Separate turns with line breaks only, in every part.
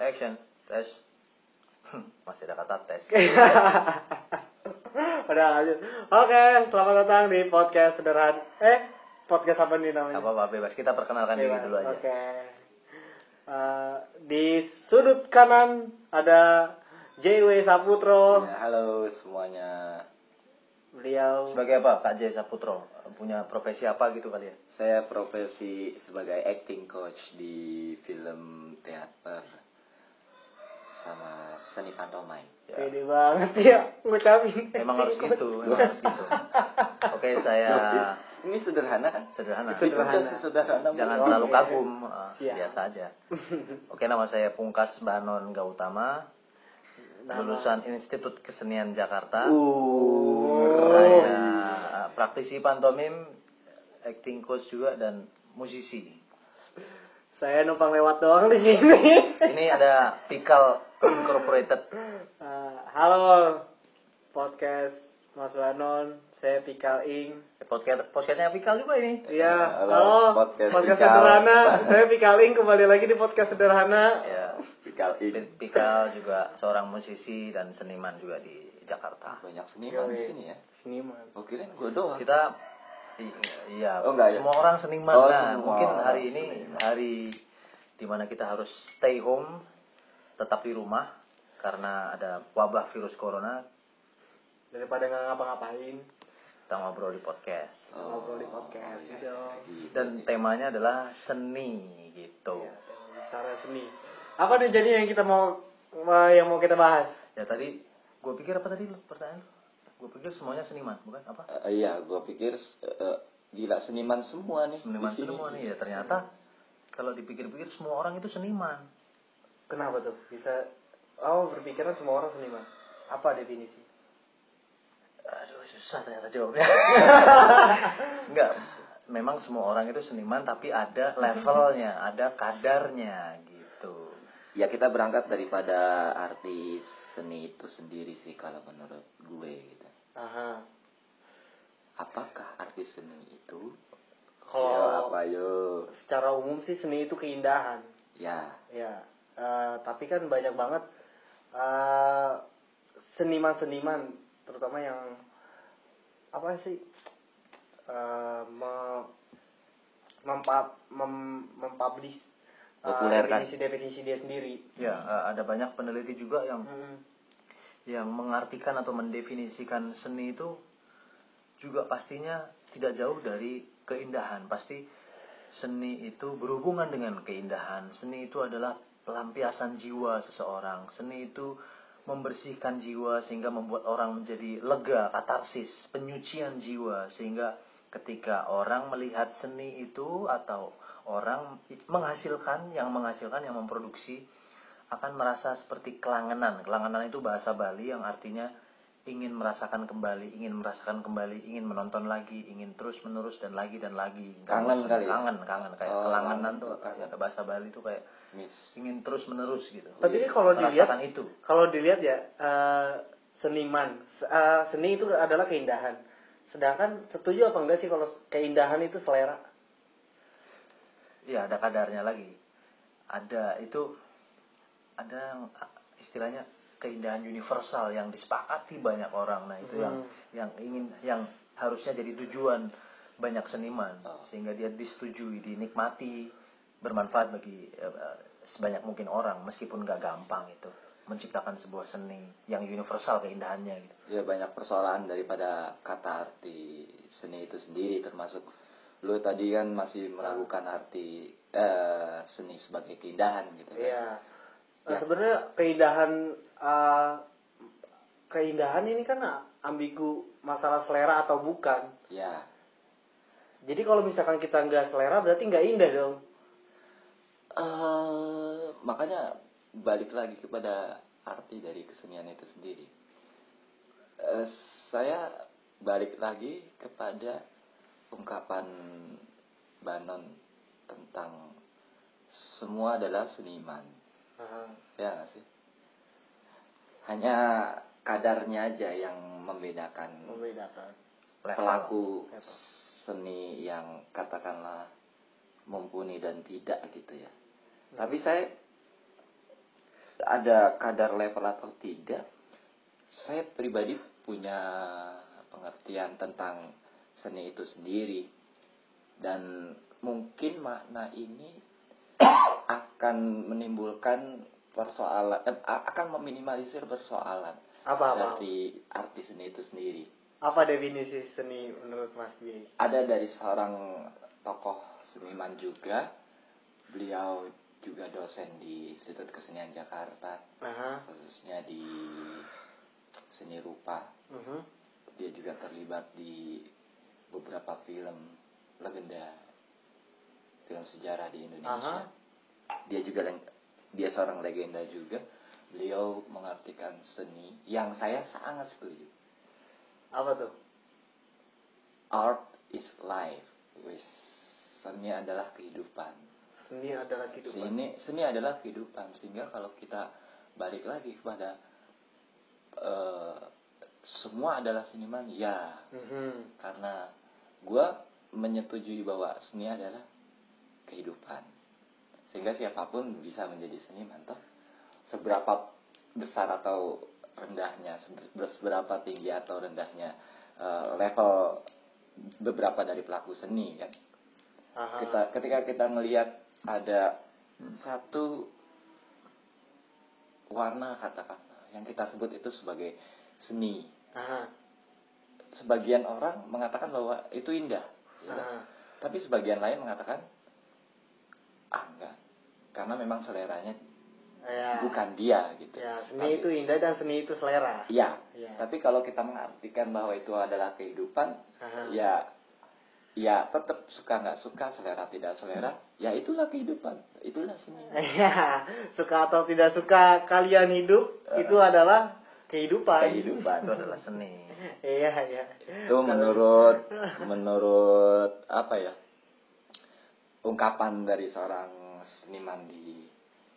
Action. Tes. Masih ada kata tes.
Udah lanjut. Oke, selamat datang di podcast sederhana. Eh, podcast apa nih namanya?
Apa apa bebas. Kita perkenalkan diri
Bebas.
dulu aja.
Oke. Eh, di sudut kanan ada JW Saputro.
Ya, halo semuanya.
Beliau
Sebagai apa Kak Jay Saputro? Punya profesi apa gitu kali ya?
Saya profesi sebagai acting coach di film teater sama seni pantomime.
Ya.
pede banget ya ngucapin.
Emang harus gitu, emang harus gitu. Oke, saya
Ini sederhana kan?
sederhana.
Sederhana.
Sederhana.
Jangan terlalu kagum,
Siap.
biasa aja. Oke, nama saya Pungkas Banon Gautama,
Nama-
lulusan Institut Kesenian Jakarta.
Uh.
Saya eh, praktisi pantomim, acting coach juga dan musisi.
Saya numpang lewat doang di sini.
Ini ada Pikal Incorporated.
Eh, halo podcast Mas Banon, saya Pikal Ing.
Podcast podcastnya Pikal juga ini.
Iya,
Halo,
halo,
podcast
podcast,
Pikal.
sederhana. saya Pikal Ing kembali lagi di podcast sederhana.
Ya,
Pikal ini.
Pikal juga seorang musisi dan seniman juga di Jakarta.
Banyak seniman di sini ya.
Seniman.
Oh kirain gue doang.
Kita i- iya,
Oh, enggak ya?
semua orang seniman.
Oh,
nah,
semua
mungkin hari ini
seniman.
hari di mana kita harus stay home, tetap di rumah karena ada wabah virus corona.
Daripada nggak ngapa-ngapain,
Kita ngobrol di podcast.
ngobrol di podcast
iya,
gitu.
iya.
Dan temanya adalah seni gitu.
Iya, Cara seni. Apa nih jadi yang kita mau mau- yang mau kita bahas?
Ya tadi gue pikir apa tadi lu pertanyaan? Gue pikir semuanya seniman, bukan apa?
Eh, iya, gue pikir eh, gila seniman semua nih.
Seniman semua nih ya ternyata kalau dipikir-pikir semua orang itu seniman.
Kenapa tuh? Bisa oh berpikiran semua orang seniman. Apa definisi?
Aduh susah ternyata jawabnya. Enggak, memang semua orang itu seniman tapi ada levelnya, ada kadarnya gitu.
Ya kita berangkat daripada arti seni itu sendiri sih kalau menurut gue gitu.
Aha.
Apakah arti seni itu?
Kalau
Yo, apa yo?
secara umum sih seni itu keindahan.
Ya,
Ya, eh, tapi kan banyak banget eh, seniman-seniman, terutama yang apa sih eh, me- mempa- mem- mempublish eh, definisi-definisi dia sendiri.
Ya, eh, ada banyak peneliti juga yang
Hmm.
yang mengartikan atau mendefinisikan seni itu juga pastinya tidak jauh dari keindahan. Pasti seni itu berhubungan dengan keindahan. Seni itu adalah pelampiasan jiwa seseorang. Seni itu membersihkan jiwa sehingga membuat orang menjadi lega, katarsis, penyucian jiwa sehingga ketika orang melihat seni itu atau orang menghasilkan yang menghasilkan yang memproduksi akan merasa seperti kelangenan. Kelangenan itu bahasa Bali yang artinya ingin merasakan kembali, ingin merasakan kembali, ingin menonton lagi, ingin terus menerus dan lagi dan lagi.
Kangen kali ya?
Kangen, kangen kayak
Oh,
kelangenan
kangen,
tuh
kangen.
kata bahasa Bali itu kayak
miss.
ingin terus menerus gitu.
Tapi kalau dilihat,
itu.
kalau dilihat ya eh, seniman, Se- eh, seni itu adalah keindahan. Sedangkan setuju apa enggak sih kalau keindahan itu selera?
Iya, ada kadarnya lagi. Ada itu ada yang istilahnya keindahan universal yang disepakati banyak orang. Nah, itu yang
Hmm.
yang ingin yang harusnya jadi tujuan banyak seniman
Oh.
sehingga dia disetujui, dinikmati, bermanfaat bagi eh, sebanyak mungkin orang meskipun nggak gampang itu menciptakan sebuah seni yang universal keindahannya gitu.
Ya banyak persoalan daripada kata arti seni itu sendiri termasuk lu tadi kan masih meragukan arti eh, seni sebagai keindahan gitu kan.
Iya. Nah,
Ya.
sebenarnya keindahan eh, keindahan ini kan ambigu masalah selera atau bukan.
Ya.
Jadi kalau misalkan kita nggak selera berarti nggak indah dong.
eh makanya balik lagi kepada arti dari kesenian itu sendiri. Eh, saya balik lagi kepada ungkapan Banon tentang semua adalah seniman. Ya nggak sih? Hanya kadarnya aja yang membedakan
Membedakan.
Level.
pelaku
Level.
seni yang katakanlah mumpuni dan tidak gitu ya. Tapi saya ada kadar level atau tidak, saya pribadi punya pengertian tentang seni itu sendiri dan mungkin makna ini akan menimbulkan persoalan eh, akan meminimalisir persoalan
Apa apa?
dari arti seni itu sendiri.
Apa definisi seni menurut Mas Bi?
Ada dari seorang tokoh seniman juga, beliau juga dosen di Institut Kesenian Jakarta,
Aha.
khususnya di seni rupa.
Mhm.
Dia juga terlibat di beberapa film legenda film sejarah di Indonesia. Dia juga dia seorang legenda juga. Beliau mengartikan seni yang saya sangat setuju.
Apa tuh?
Art is life. Wis. Seni adalah kehidupan.
Seni adalah kehidupan.
Seni seni adalah kehidupan sehingga kalau kita balik lagi kepada eh, semua adalah seniman ya
Mhm.
karena gue menyetujui bahwa seni adalah kehidupan sehingga siapa pun bisa menjadi seniman toh seberapa besar atau rendahnya sebe- seberapa tinggi atau rendahnya eh, level beberapa dari pelaku seni kan?
Aha.
kita ketika kita melihat ada satu warna katakanlah yang kita sebut itu sebagai seni.
Aha.
sebagian orang mengatakan bahwa itu indah ya tapi sebagian lain mengatakan ah enggak karena memang seleranya
Ya.
bukan dia gitu
Ya, seni
Tapi-
itu indah dan seni itu selera.
Iya,
Ya.
tapi kalau kita mengartikan bahwa itu adalah kehidupan,
Aha.
ya, ya tetap suka nggak suka, selera tidak selera, ya itulah kehidupan, itulah seni.
Ya, suka atau tidak suka kalian hidup itu adalah kehidupan.
Kehidupan
itu adalah seni
Iya, iya.
itu menurut menurut apa ya ungkapan dari seorang seniman di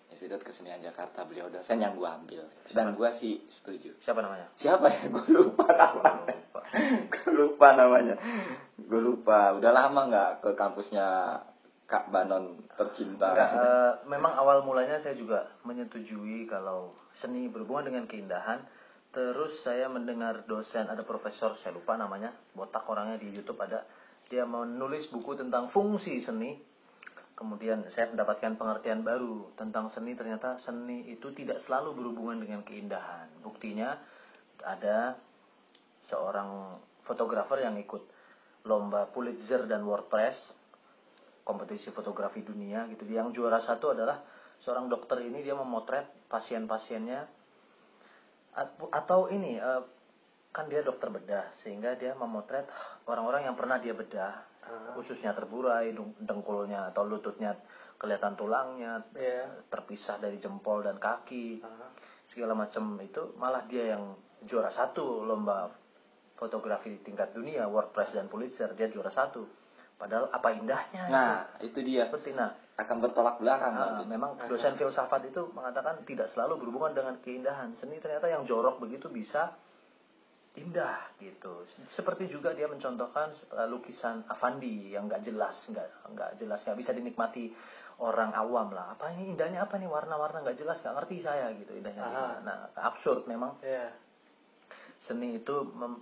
Institut Kesenian Jakarta. Beliau dosen yang gua ambil. Dan gua sih setuju.
Siapa namanya?
Siapa ya? Gue lupa namanya. Gue lupa. Namanya. Gue lupa. Udah lama nggak ke kampusnya Kak Banon tercinta?
Enggak, eh, memang awal mulanya saya juga menyetujui kalau seni berhubungan dengan keindahan. Terus saya mendengar dosen, ada profesor, saya lupa namanya, botak orangnya di YouTube ada. Dia menulis buku tentang fungsi seni. Kemudian saya mendapatkan pengertian baru tentang seni. Ternyata seni itu tidak selalu berhubungan dengan keindahan. Buktinya ada seorang fotografer yang ikut lomba Pulitzer dan WordPress kompetisi fotografi dunia gitu. Yang juara satu adalah seorang dokter ini dia memotret pasien-pasiennya At- atau ini eh, kan dia dokter bedah sehingga dia memotret orang-orang yang pernah dia bedah Khususnya terburai dengkulnya atau lututnya kelihatan tulangnya
Iya.
terpisah dari jempol dan kaki
Aha.
segala macam itu malah dia yang juara satu lomba fotografi di tingkat dunia WordPress dan Pulitzer. Dia juara satu. Padahal apa indahnya?
Nah itu dia.
Itu seperti nah.
Akan bertolak belakang.
Ah,
nanti.
memang dosen filsafat itu mengatakan tidak selalu berhubungan dengan keindahan. Seni ternyata yang jorok begitu bisa indah gitu. Seperti juga dia mencontohkan eh, lukisan Avandi yang nggak jelas nggak nggak jelas nggak bisa dinikmati orang awam lah. Apa ini indahnya apa nih? Warna-warna nggak jelas nggak ngerti saya gitu. Indahnya
Aha.
nah absurd memang.
Iya.
seni itu mem-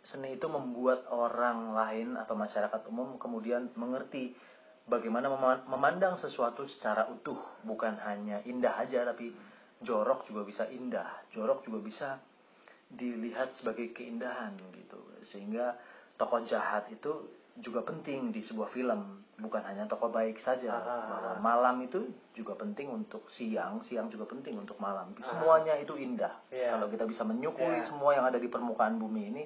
seni itu membuat orang lain atau masyarakat umum kemudian mengerti bagaimana mema- memandang sesuatu secara utuh. Bukan hanya indah aja tapi jorok juga bisa indah. Jorok juga bisa dilihat sebagai keindahan gitu sehingga tokoh jahat itu juga penting di sebuah film bukan hanya tokoh baik saja
Ah.
bahwa malam itu juga penting untuk siang siang juga penting untuk malam semuanya itu indah
Iya.
kalau kita bisa menyukuri
Iya.
semua yang ada di permukaan bumi ini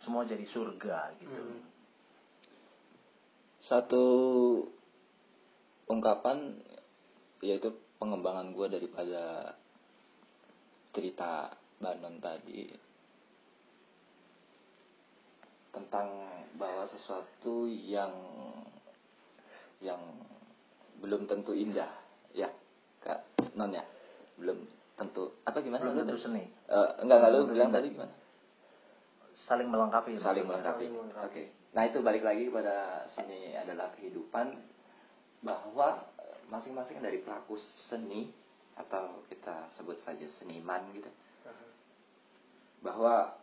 semua jadi surga gitu
Hmm.
satu ungkapan yaitu pengembangan gue daripada cerita Banon tadi tentang bahwa sesuatu yang yang belum tentu indah ya kak non ya belum tentu apa gimana
Belum
lu
tentu seni.
Eh, enggak enggak lu bilang tadi gimana
saling melengkapi
saling melengkapi.
Saling melengkapi.
Oke. Nah itu balik lagi kepada seni adalah kehidupan bahwa eh, masing-masing dari pelaku seni atau kita sebut saja seniman gitu bahwa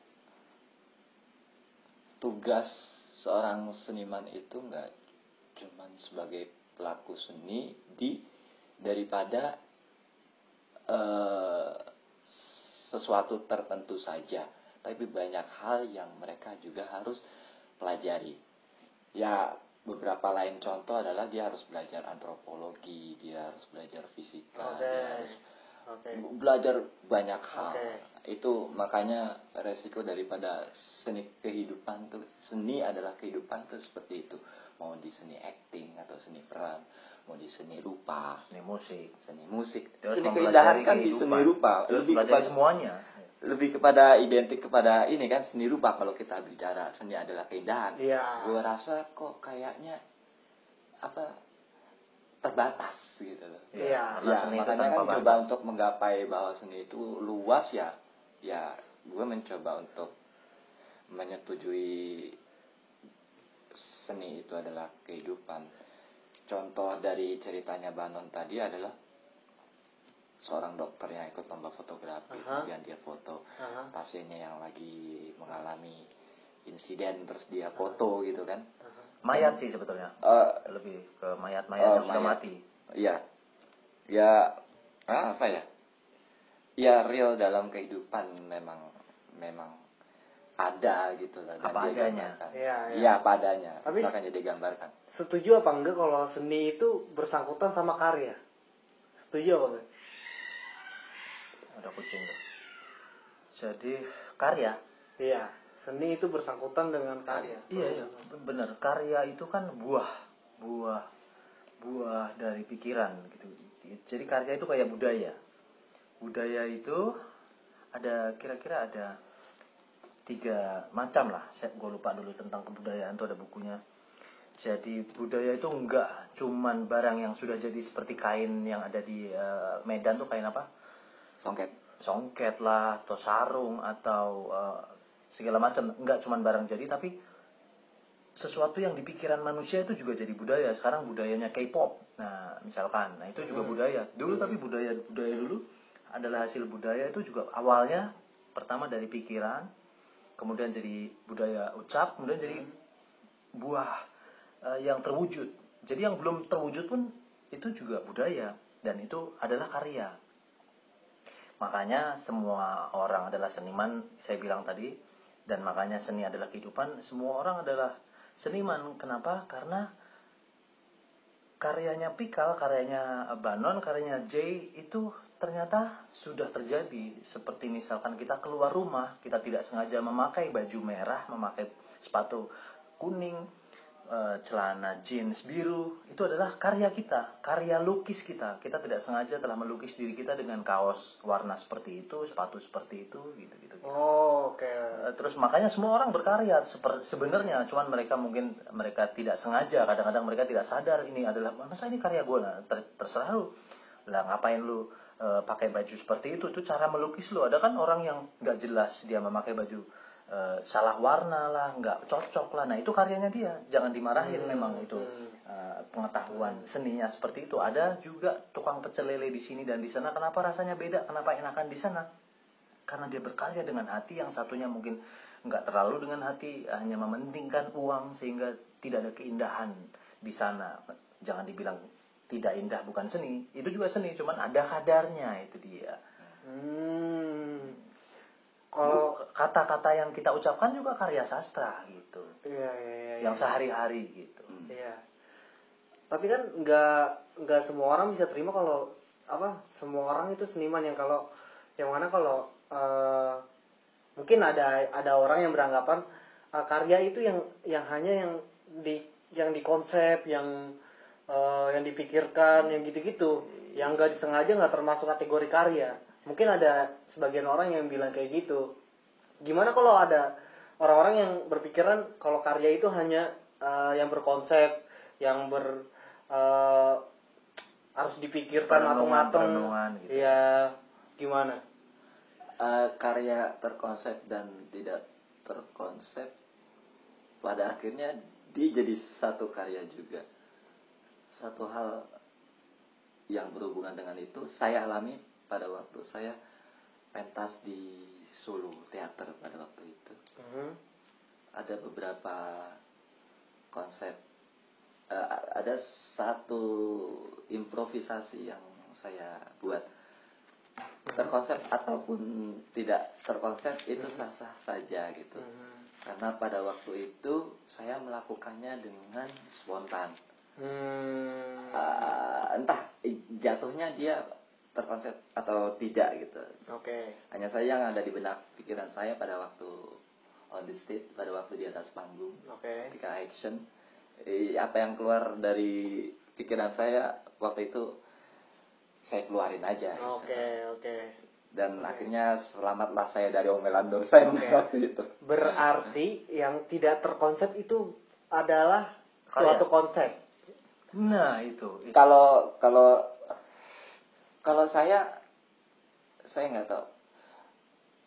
tugas seorang seniman itu nggak cuman sebagai pelaku seni di daripada eh, sesuatu tertentu saja tapi banyak hal yang mereka juga harus pelajari ya beberapa lain contoh adalah dia harus belajar antropologi dia harus belajar fisika
Oke.
dia harus
Oke.
belajar banyak hal
Oke.
Itu makanya resiko daripada seni kehidupan tuh seni adalah kehidupan tuh seperti itu mau di seni acting atau seni peran mau di seni rupa
Ini musik.
seni musik
harus
seni keindahan kan di seni rupa
harus
lebih kepada
semuanya.
lebih kepada identik kepada ini kan seni rupa kalau kita bicara seni adalah keindahan
Iya.
gue rasa kok kayaknya apa terbatas gitu loh
Iya.
ya
seni itu
makanya kan coba untuk menggapai bahwa seni itu luas ya ya gue mencoba untuk menyetujui seni itu adalah kehidupan contoh dari ceritanya Banon tadi adalah seorang dokter yang ikut lomba fotografi
Aha.
kemudian dia foto
Aha.
pasiennya yang lagi mengalami insiden terus dia foto gitu kan
Mayat sih sebetulnya.
Eh,
Lebih ke mayat-mayat
Oh,
yang sudah
mayat.
mati.
Iya. Ya apa ya? Ya real dalam kehidupan memang memang ada gitu lah dan
Apa
dia
adanya.
gambarkan.
Iya, iya.
Iya, apa adanya.
Tapi-
makanya digambarkan.
Setuju apa enggak kalau seni itu bersangkutan sama karya? Setuju apa enggak?
Ada kucing tuh. Jadi karya.
Iya. Seni itu bersangkutan dengan karya.
Iya, iya. Bener. Karya itu kan buah, buah, buah dari pikiran gitu. Jadi karya itu kayak budaya. Budaya itu ada kira-kira ada tiga macam lah. Saya gue lupa dulu tentang kebudayaan itu ada bukunya. Jadi budaya itu enggak cuman barang yang sudah jadi seperti kain yang ada di eh, Medan tuh kain apa?
Songket.
songket lah atau sarung atau eh, segala macam nggak cuman barang jadi tapi sesuatu yang di pikiran manusia itu juga jadi budaya sekarang budayanya K-pop nah misalkan nah itu juga budaya dulu tapi budaya budaya dulu adalah hasil budaya itu juga awalnya pertama dari pikiran kemudian jadi budaya ucap kemudian jadi buah eh, yang terwujud jadi yang belum terwujud pun itu juga budaya dan itu adalah karya Makanya semua orang adalah seniman, saya bilang tadi, dan makanya seni adalah kehidupan. Semua orang adalah seniman. Kenapa? Karena karyanya Pikal, karyanya Banon, karyanya Jay itu ternyata sudah terjadi. Seperti misalkan kita keluar rumah, kita tidak sengaja memakai baju merah, memakai sepatu kuning, eh, celana jeans biru, itu adalah karya kita, karya lukis kita. Kita tidak sengaja telah melukis diri kita dengan kaos warna seperti itu, sepatu seperti itu, gitu-gitu.
Oh, oke.
Eh, Terus makanya semua orang berkarya sebenarnya, cuman mereka mungkin mereka tidak sengaja, kadang-kadang mereka tidak sadar ini adalah masa ini karya gue, nah, ter- terserah lu, lah ngapain lu eh, pakai baju seperti itu, itu cara melukis lu. Ada kan orang yang nggak jelas dia memakai baju eh, salah warna lah, nggak cocok lah, nah itu karyanya dia, jangan dimarahin
Hmm,
memang itu eh, pengetahuan seninya seperti itu. Ada juga tukang pecel lele di sini dan di sana, kenapa rasanya beda, kenapa enakan di sana? karena dia berkarya dengan hati yang satunya mungkin nggak terlalu dengan hati hanya mementingkan uang sehingga tidak ada keindahan di sana jangan dibilang tidak indah bukan seni itu juga seni cuman ada kadarnya itu dia
Hmm. Kalau
kata-kata yang kita ucapkan juga karya sastra gitu
iya iya iya.
yang sehari-hari gitu
Iya. Tapi kan nggak nggak semua orang bisa terima kalau apa semua orang itu seniman yang kalau yang mana kalau eh, mungkin ada ada orang yang beranggapan eh, karya itu yang yang hanya yang di yang dikonsep yang eh, yang dipikirkan yang gitu-gitu. Yang nggak disengaja nggak termasuk kategori karya. Mungkin ada sebagian orang yang bilang kayak gitu. Gimana kalau ada orang-orang yang berpikiran kalau karya itu hanya eh, yang berkonsep yang ber eh, harus dipikirkan matang-matang.
perenungan gitu.
ya gimana?
Eh, karya terkonsep dan tidak terkonsep pada akhirnya dia jadi satu karya juga satu hal yang berhubungan dengan itu saya alami pada waktu saya pentas di Solo teater pada waktu itu.
Mhm.
ada beberapa konsep eh, ada satu improvisasi yang saya buat. Terkonsep ataupun tidak terkonsep itu sah-sah saja gitu. Karena pada waktu itu saya melakukannya dengan spontan
Hmm.
Eh, entah jatuhnya dia terkonsep atau tidak gitu
Oke.
hanya saja yang ada di benak pikiran saya pada waktu on the stage pada waktu di atas panggung
Oke.
ketika action eh, apa yang keluar dari pikiran saya waktu itu saya keluarin aja gitu.
Oke, oke.
dan
Oke.
akhirnya selamatlah saya dari omelan dosen
Oke.
waktu itu
Berarti yang tidak terkonsep itu adalah
Karya.
suatu konsep.
Nah itu, itu.
kalau kalau kalau saya saya nggak tahu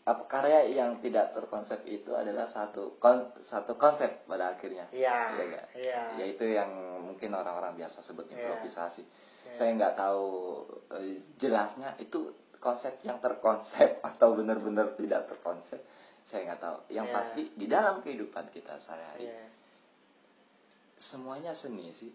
apa karya yang tidak terkonsep itu adalah satu kon, satu konsep pada akhirnya
Iya.
Iya ya itu yang mungkin orang-orang biasa sebut
Iya.
improvisasi
Iya.
saya nggak tahu eh, jelasnya itu konsep yang terkonsep atau benar-benar tidak terkonsep saya nggak tahu yang
Iya.
pasti di dalam kehidupan kita sehari-hari
Iya.
semuanya seni sih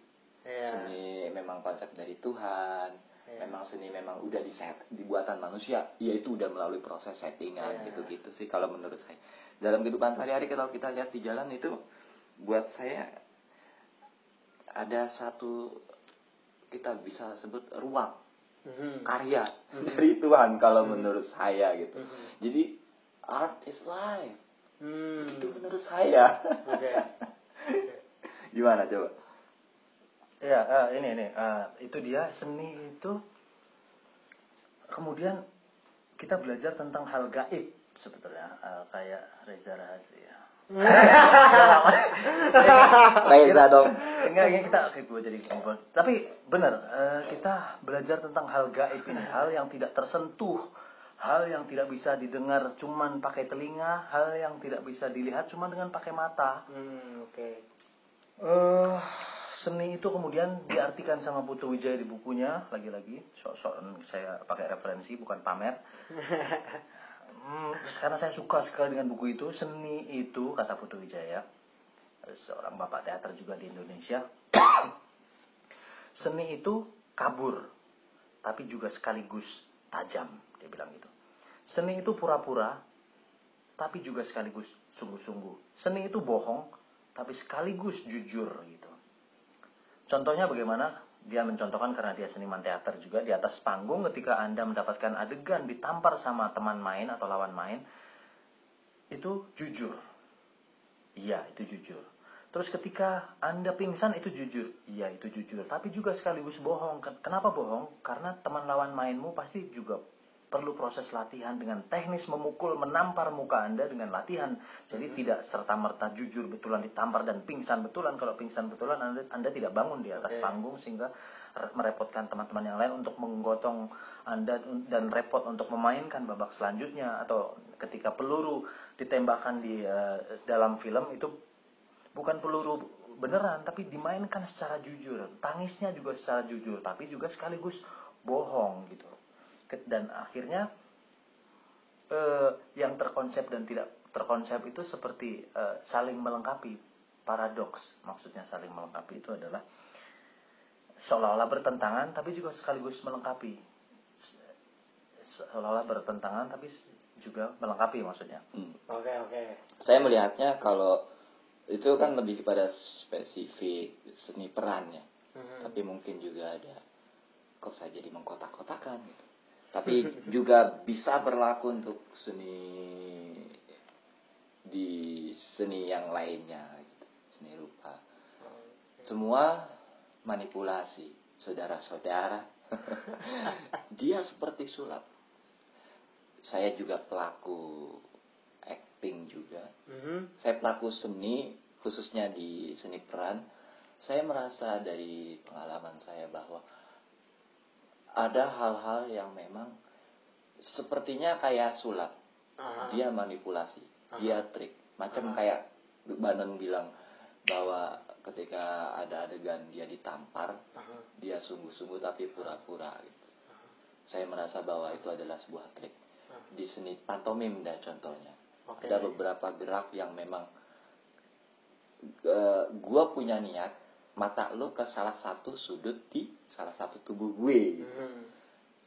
Iya.
seni memang konsep dari Tuhan
Iya.
memang seni memang udah diset dibuatan manusia ya itu udah melalui proses settingan
Iya.
gitu-gitu sih kalau menurut saya dalam kehidupan sehari-hari kalau kita lihat di jalan itu buat saya ada satu kita bisa sebut ruang
Mhm.
karya
Mhm.
dari Tuhan kalau
Mhm.
menurut saya gitu
Mhm.
jadi art is life
Hmm.
itu menurut saya
Oke. Oke.
gimana coba
Ya, eh, ini ini eh, itu dia seni itu kemudian kita belajar tentang hal gaib sebetulnya eh, kayak Reza Rahasia.
Reza dong
Enggak, ini kita oke gue jadi ngobrol. Tapi benar, eh, kita belajar tentang hal gaib ini, hal yang tidak tersentuh, hal yang tidak bisa didengar cuman pakai telinga, hal yang tidak bisa dilihat cuman dengan pakai mata.
Hmm, oke.
Eh, seni itu kemudian diartikan sama Putu Wijaya di bukunya lagi-lagi. Sok-sok saya pakai referensi bukan pamer. Hmm, karena saya suka sekali dengan buku itu seni itu kata Putu Wijaya. Seorang bapak teater juga di Indonesia. Seni itu kabur tapi juga sekaligus tajam dia bilang gitu. Seni itu pura-pura tapi juga sekaligus sungguh-sungguh. Seni itu bohong tapi sekaligus jujur gitu Contohnya bagaimana? Dia mencontohkan karena dia seniman teater juga di atas panggung ketika Anda mendapatkan adegan ditampar sama teman main atau lawan main itu jujur. Iya, itu jujur. Terus ketika Anda pingsan itu jujur. Iya, itu jujur. Tapi juga sekaligus bohong. Ken- Kenapa bohong? Karena teman lawan mainmu pasti juga perlu proses latihan dengan teknis memukul menampar muka Anda dengan latihan. Jadi tidak serta-merta jujur betulan ditampar dan pingsan betulan. Kalau pingsan betulan Anda, anda tidak bangun di atas
Oke.
panggung sehingga re- merepotkan teman-teman yang lain untuk menggotong Anda dan repot untuk memainkan babak selanjutnya atau ketika peluru ditembakkan di eh, dalam film itu bukan peluru beneran tapi dimainkan secara jujur tangisnya juga secara jujur tapi juga sekaligus bohong gitu dan akhirnya eh, yang terkonsep dan tidak terkonsep itu seperti eh, saling melengkapi paradoks maksudnya saling melengkapi itu adalah seolah-olah bertentangan tapi juga sekaligus melengkapi Se- seolah-olah bertentangan tapi juga melengkapi maksudnya
Hmm.
Oke, oke.
saya melihatnya kalau itu kan lebih kepada spesifik seni peran ya
Mhm.
tapi mungkin juga ada kok saya jadi mengkotak-kotakan gitu tapi juga bisa berlaku untuk seni di seni yang lainnya gitu seni rupa. Semua manipulasi saudara-saudara. Dia seperti sulap. Saya juga pelaku acting juga.
Mhm.
saya pelaku seni khususnya di seni peran. Saya merasa dari pengalaman saya bahwa ada hal-hal yang memang sepertinya kayak sulap
Aha.
dia manipulasi
Aha.
dia trik macam
Aha.
kayak Banon bilang bahwa ketika ada adegan dia ditampar
Aha.
dia sungguh-sungguh tapi pura-pura gitu saya merasa bahwa itu adalah sebuah trik di seni pantomim dah contohnya
Oke.
ada beberapa gerak yang memang eh, gua punya niat mata lo ke salah satu sudut di salah satu tubuh gue
Hmm.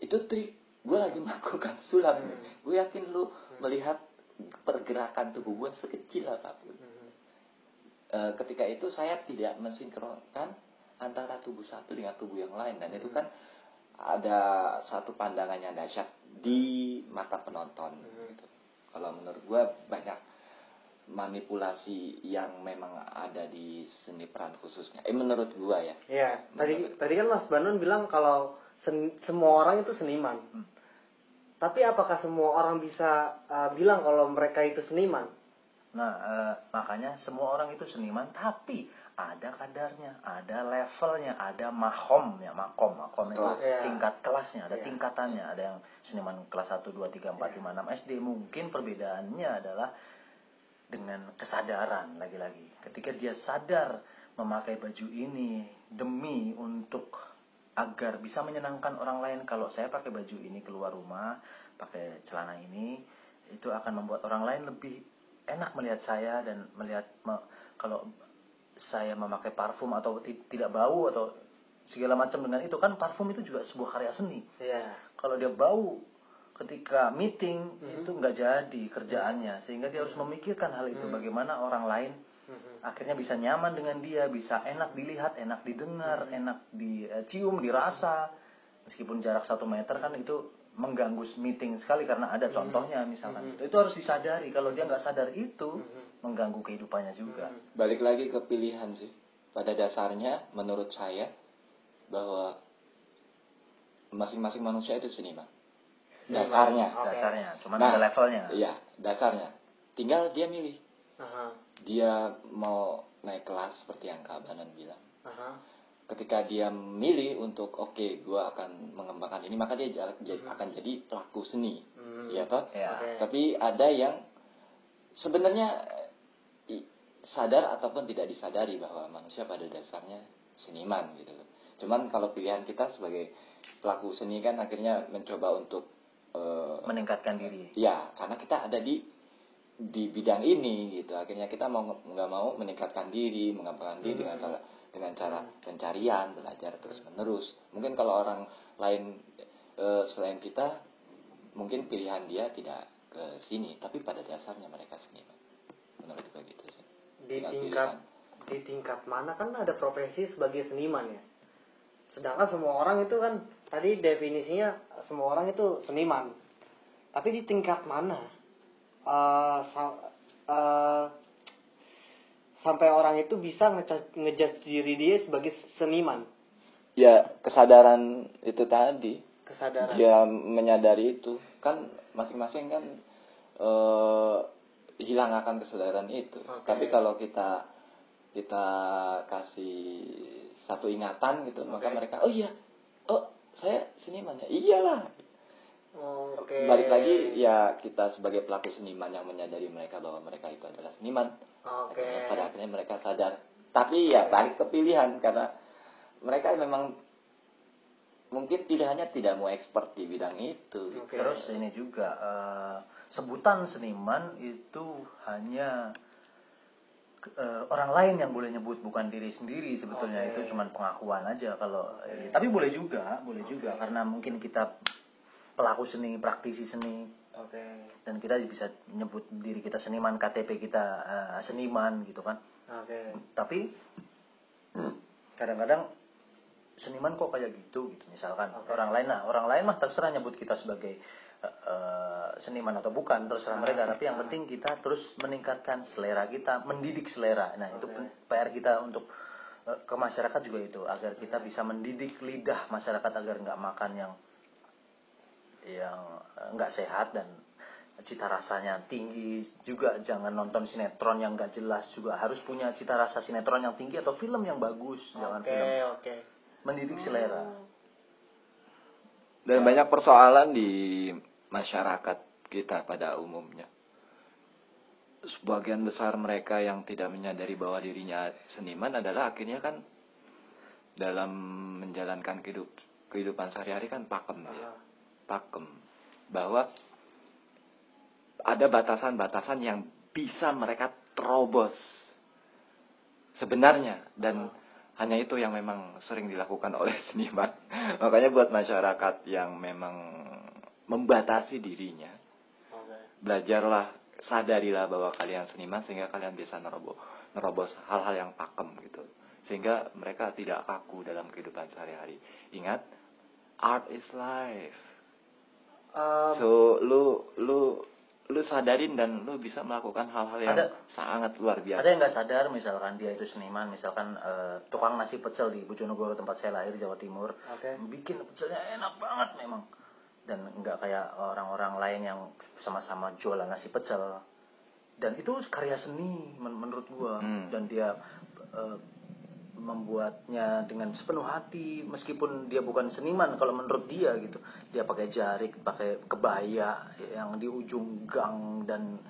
itu trik gue lagi melakukan sulap
Hmm.
nih gue yakin lu melihat pergerakan tubuh gue sekecil apa pun
Hmm.
Eh, ketika itu saya tidak mensinkronkan antara tubuh satu dengan tubuh yang lain dan itu kan ada satu pandangan yang dahsyat di mata penonton gitu. kalau menurut gue banyak manipulasi yang memang ada di seni peran khususnya eh menurut gue ya
Iya, tadi tadi kan Mas Banon bilang kalau sen- semua orang itu seniman.
Hmm.
Tapi apakah semua orang bisa uh, bilang kalau mereka itu seniman?
Nah, eh, makanya semua orang itu seniman, tapi ada kadarnya, ada levelnya, ada mahomnya, makom, makom itu
Kelas.
Iya.
tingkat kelasnya, ada
Iya.
tingkatannya, ada yang seniman kelas 1, 2, 3, 4, 5, 6 SD. Mungkin perbedaannya adalah dengan kesadaran lagi-lagi. Ketika dia sadar memakai baju ini demi untuk agar bisa menyenangkan orang lain kalau saya pakai baju ini keluar rumah, pakai celana ini, itu akan membuat orang lain lebih enak melihat saya dan melihat me- kalau saya memakai parfum atau ti- tidak bau atau segala macam dengan itu kan parfum itu juga sebuah karya seni
Iya.
kalau dia bau ketika meeting itu nggak jadi kerjaannya. Sehingga dia harus memikirkan hal itu bagaimana orang lain akhirnya bisa nyaman dengan dia bisa enak dilihat enak didengar enak dicium dirasa. Meskipun jarak satu meter kan itu mengganggu meeting sekali karena ada contohnya misalkan. Itu itu harus disadari. Kalau dia nggak sadar itu mengganggu kehidupannya juga.
Balik lagi ke pilihan sih. Pada dasarnya menurut saya bahwa masing-masing manusia itu seniman dasarnya
Oke.
dasarnya cuman
Nah,
ada levelnya
iya dasarnya tinggal dia milih
Aha.
dia mau naik kelas seperti yang Kak Banan bilang
Aha.
ketika dia milih untuk oke gua akan mengembangkan ini maka dia ja- ja- akan jadi pelaku seni
Hmm.
ya toh
ya
Oke.
tapi ada yang sebenarnya sadar ataupun tidak disadari bahwa manusia pada dasarnya seniman gitu loh. Cuman kalau pilihan kita sebagai pelaku seni kan akhirnya mencoba untuk eh,
meningkatkan diri.
Ya karena kita ada di di bidang ini gitu. Akhirnya kita mau nggak mau meningkatkan diri mengembangkan diri dengan cara dengan cara pencarian belajar terus menerus mungkin kalau orang lain eh, selain kita mungkin pilihan dia tidak ke sini tapi pada dasarnya mereka seniman. Menurut gue gitu sih.
Di
Tinggal
tingkat
pilihan.
di tingkat mana? Kan ada profesi sebagai seniman ya. Sedangkan semua orang itu kan tadi definisinya semua orang itu seniman. Tapi di tingkat mana? sa- eh, sampai orang itu bisa ngejudge diri dia sebagai seniman.
ya kesadaran itu tadi
Kesadaran.
dia menyadari itu kan masing-masing kan eh, hilang akan kesadaran itu
Oke.
tapi kalau kita kita kasih satu ingatan gitu maka
Oke.
mereka oh iya saya seniman ya iyalah
Oke.
balik lagi ya kita sebagai pelaku seniman yang menyadari mereka bahwa mereka itu adalah seniman
Oke.
Akhirnya pada akhirnya mereka sadar tapi ya balik ke pilihan karena mereka memang mungkin tidak hanya tidak mau expert di bidang itu
Oke.
Terus ini juga eh, sebutan seniman itu hanya eh, orang lain yang boleh nyebut bukan diri sendiri sebetulnya
Oke.
itu cuma pengakuan aja kalau eh, tapi boleh juga boleh juga karena mungkin kita pelaku seni praktisi seni
Oke.
dan kita bisa nyebut diri kita seniman KTP kita eh, seniman gitu kan
Oke.
tapi kadang-kadang seniman kok kayak gitu gitu misalkan
Oke.
orang lain nah orang lain mah terserah nyebut kita sebagai eh, eh, seniman atau bukan terserah
Nah,
mereka. Tapi yang
nah.
penting kita terus meningkatkan selera kita mendidik selera. Nah itu
Oke.
pen- PR kita untuk eh, ke masyarakat juga itu agar kita bisa mendidik lidah masyarakat agar nggak makan yang yang eh, nggak sehat dan cita rasanya tinggi. Juga jangan nonton sinetron yang nggak jelas. Juga harus punya cita rasa sinetron yang tinggi atau film yang bagus. Jangan
Oke,
film
oke.
mendidik selera.
Dan banyak persoalan di masyarakat kita pada umumnya. Sebagian besar mereka yang tidak menyadari bahwa dirinya seniman adalah akhirnya kan dalam menjalankan kehidup, kehidupan sehari-hari kan pakem dia.
Ah,
pakem. Bahwa ada batasan-batasan yang bisa mereka terobos sebenarnya. Dan hanya itu yang memang sering dilakukan oleh seniman. Makanya buat masyarakat yang memang membatasi dirinya. Belajarlah sadarilah bahwa kalian seniman sehingga kalian bisa nerobos nerobos hal-hal yang pakem gitu. Sehingga mereka tidak kaku dalam kehidupan sehari-hari. Ingat art is life.
Um,
so lu lu lu sadarin dan lu bisa melakukan hal-hal yang
Ada-
sangat luar biasa.
Ada yang nggak sadar? Misalkan dia itu seniman, misalkan eh, tukang nasi pecel di Bojonegoro tempat saya lahir Jawa Timur,
Oke.
bikin pecelnya enak banget memang. Dan nggak kayak orang-orang lain yang sama-sama jualan nasi pecel. Dan itu karya seni men- menurut gua.
Hmm.
dan dia eh, membuatnya dengan sepenuh hati meskipun dia bukan seniman kalau menurut dia gitu. Dia pakai jarik pakai kebaya yang di ujung gang dan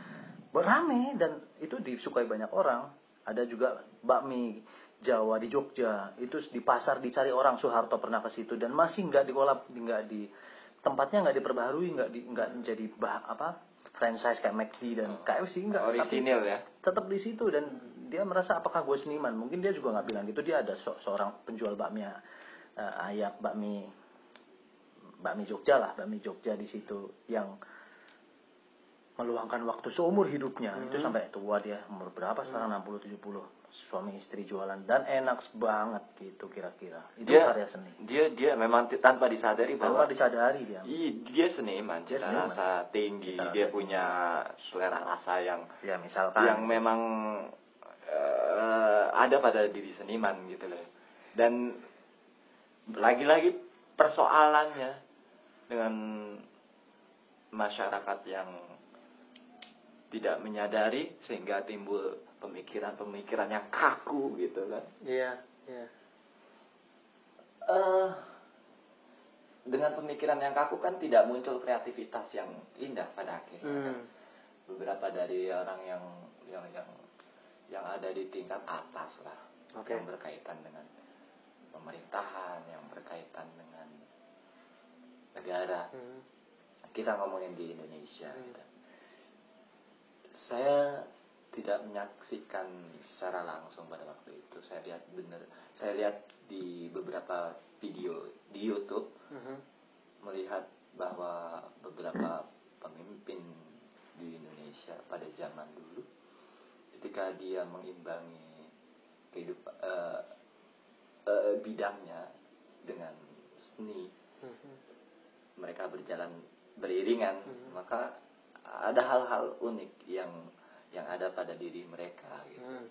berame dan itu disukai banyak orang. Ada juga bakmi Jawa di Jogja. Itu di pasar dicari orang Soeharto pernah ke situ. Dan masih nggak dikolap nggak di tempatnya nggak diperbaharui nggak di nggak menjadi bah, apa franchise kayak McD dan KFC nggak. Tapi-
orisinil ya?
tetap di situ dan dia merasa apakah gue seniman? Mungkin dia juga nggak bilang gitu. Dia ada se- seorang penjual bakmi eh, ayam bakmi bakmi Jogja lah bakmi Jogja di situ yang meluangkan waktu seumur hidupnya. Itu sampai tua dia umur berapa sekarang? 60 70 suami istri jualan dan enak banget gitu kira-kira. Itu
dia
karya seni.
dia dia memang tanpa disadari bahwa
tanpa disadari dia.
Ih, dia seniman
Dia
cita
seniman.
rasa tinggi
Cita rasa
dia
tinggi.
punya selera rasa yang
ya misalkan.
yang memang eh, ada pada diri seniman gitu loh. Dan lagi-lagi persoalannya dengan masyarakat yang tidak menyadari sehingga timbul pemikiran-pemikiran yang kaku gitu kan
Iya, iya.
eh dengan pemikiran yang kaku kan tidak muncul kreativitas yang indah pada akhirnya kan.
Hmm.
beberapa dari orang yang yang yang yang ada di tingkat atas lah
Oke.
yang berkaitan dengan pemerintahan yang berkaitan dengan negara
Hmm.
kita ngomongin di Indonesia
Hmm.
gitu. saya tidak menyaksikan secara langsung pada waktu itu saya lihat bener saya lihat di beberapa video di YouTube
Mhm.
melihat bahwa beberapa pemimpin di Indonesia pada zaman dulu ketika dia mengimbangi kehidupan eh, eh, bidangnya dengan seni
Mhm.
mereka berjalan beriringan
Hmm.
maka ada hal-hal unik yang yang ada pada diri mereka gitu
Hmm.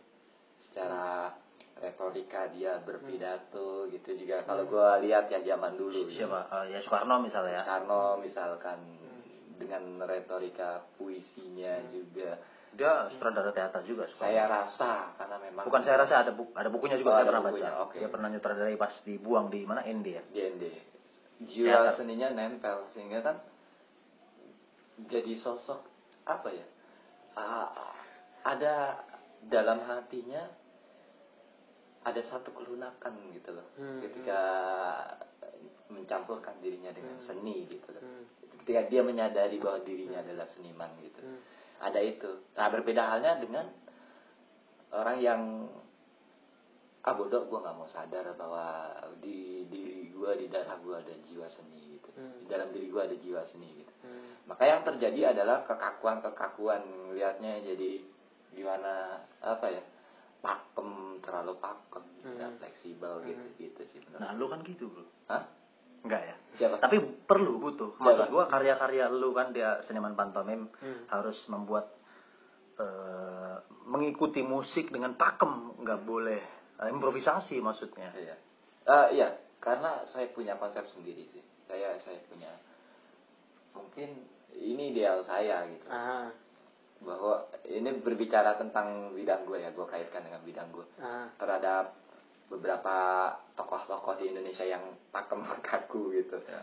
secara retorika dia berpidato gitu juga kalau gua lihat ya zaman dulu ya.
siapa Eh, ya Soekarno misalnya ya
Karno misalkan dengan retorika puisinya juga
dia sutradara teater juga Soekarno.
saya rasa karena memang
Bukan saya rasa ada bu- ada bukunya juga
Oh,
saya pernah
bukunya,
baca.
oke.
Dia pernah nyutradarai pas dibuang di mana Indi ya.
JND jiwa
Teater.
seninya nempel sehingga kan jadi sosok apa ya a- ada dalam hatinya ada satu kelunakan gitu loh
Hmm,
ketika mencampurkan dirinya dengan
Hmm.
seni gitu loh
Hmm.
ketika dia menyadari bahwa dirinya adalah seniman gitu
Hmm.
ada itu nah berbeda halnya dengan orang yang ah bodoh gue nggak mau sadar bahwa di diri gue di darah gue ada jiwa seni gitu
Hmm.
di dalam diri gue ada jiwa seni gitu
Hmm.
maka yang terjadi adalah kekakuan kekakuan lihatnya jadi gimana apa ya pakem terlalu pakem tidak
Hmm.
fleksibel gitu gitu sih
Nah,
menurut
lu kan gitu, Bro.
Hah?
Enggak ya?
siapa
Tapi perlu butuh.
Siapa?
Maksud gua karya-karya lu kan dia seniman pantomim
Hmm.
harus membuat eh, mengikuti musik dengan pakem, nggak boleh eh, improvisasi maksudnya.
Iya. Eh, iya, karena saya punya konsep sendiri sih. Saya saya punya mungkin ini ideal saya gitu.
Ah.
Bahwa ini berbicara tentang bidang gue ya, gue kaitkan dengan bidang gue.
Ah.
Terhadap beberapa tokoh-tokoh di Indonesia yang pakem kaku gitu.
Ya.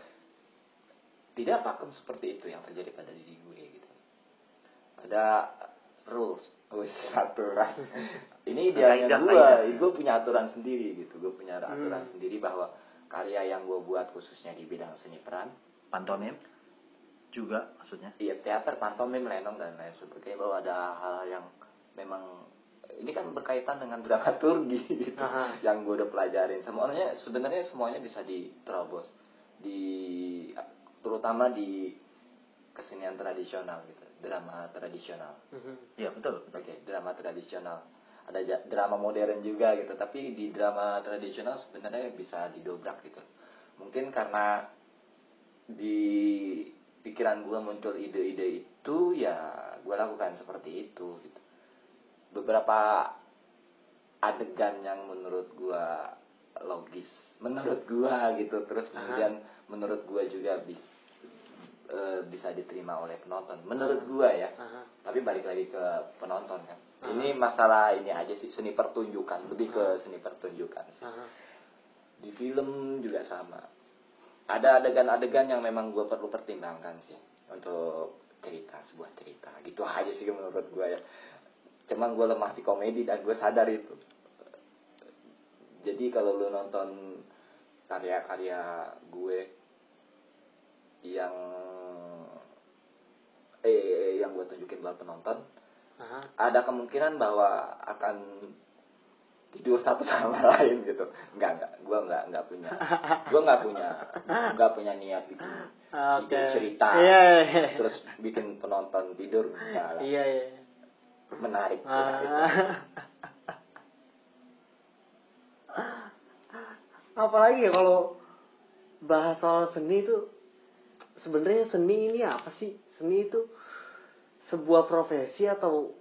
Tidak pakem seperti itu yang terjadi pada diri gue gitu. Ada rules, wis aturan. Ini idealnya gue, gue punya aturan sendiri gitu. Gue punya aturan
Hmm.
sendiri bahwa karya yang gue buat khususnya di bidang seni peran
Pantomim? Juga maksudnya.
iya teater pantomim lenong dan lain sebagainya bahwa ada hal yang memang ini kan berkaitan dengan dramaturgi gitu
Aha.
yang gue udah pelajarin semuanya sebenarnya semuanya bisa diterobos di terutama di kesenian tradisional gitu drama tradisional
Mhm.
Iya betul. betul.
oke drama tradisional ada drama modern juga gitu tapi di drama tradisional sebenarnya bisa didobrak gitu mungkin karena di pikiran gue muncul ide-ide itu ya gue lakukan seperti itu gitu. Beberapa adegan yang menurut gue logis menurut gue gitu. Terus kemudian menurut gue juga bi- eh, bisa diterima oleh penonton. Menurut gue ya.
Aha.
tapi balik lagi ke penonton kan. Ini masalah ini aja sih seni pertunjukan. Lebih ke seni pertunjukan sih.
Aha.
di film juga sama ada adegan-adegan yang memang gue perlu pertimbangkan sih untuk cerita sebuah cerita. Gitu aja sih menurut gue ya. Cuman gue lemah di komedi dan gue sadar itu. Jadi kalau lu nonton karya-karya gue yang eh yang gue tunjukin buat penonton
Aha.
ada kemungkinan bahwa akan tidur satu sama lain gitu enggak enggak gue enggak enggak punya gue enggak punya enggak punya niat bikin
Oke.
bikin cerita
Iya, iya.
terus bikin penonton tidur
Iya, iya.
menarik menarik.
Ah. Apalagi ya kalau bahas soal seni itu sebenarnya seni ini apa sih? Seni itu sebuah profesi atau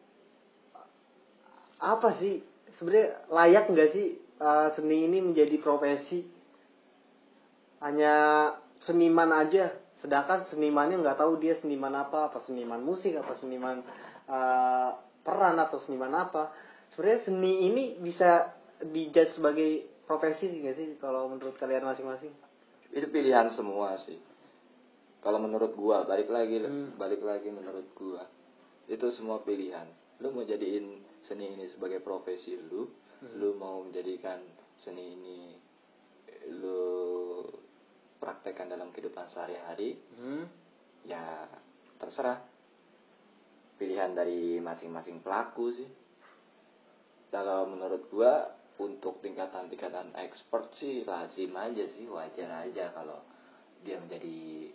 apa sih? Sebenarnya layak nggak sih uh, seni ini menjadi profesi? Hanya seniman aja, sedangkan senimannya nggak tahu dia seniman apa, apa seniman musik, apa seniman uh, peran atau seniman apa. Sebenarnya seni ini bisa dijudge sebagai profesi nggak sih kalau menurut kalian masing-masing?
itu pilihan semua sih kalau menurut gua balik lagi
Hmm.
balik lagi menurut gua itu semua pilihan lu mau jadiin seni ini sebagai profesi lu lu mau menjadikan seni ini lu praktekkan dalam kehidupan sehari-hari
Hmm.
ya terserah. Pilihan dari masing-masing pelaku sih. Kalau menurut gua untuk tingkatan-tingkatan expert sih lazim aja sih wajar aja kalau dia menjadi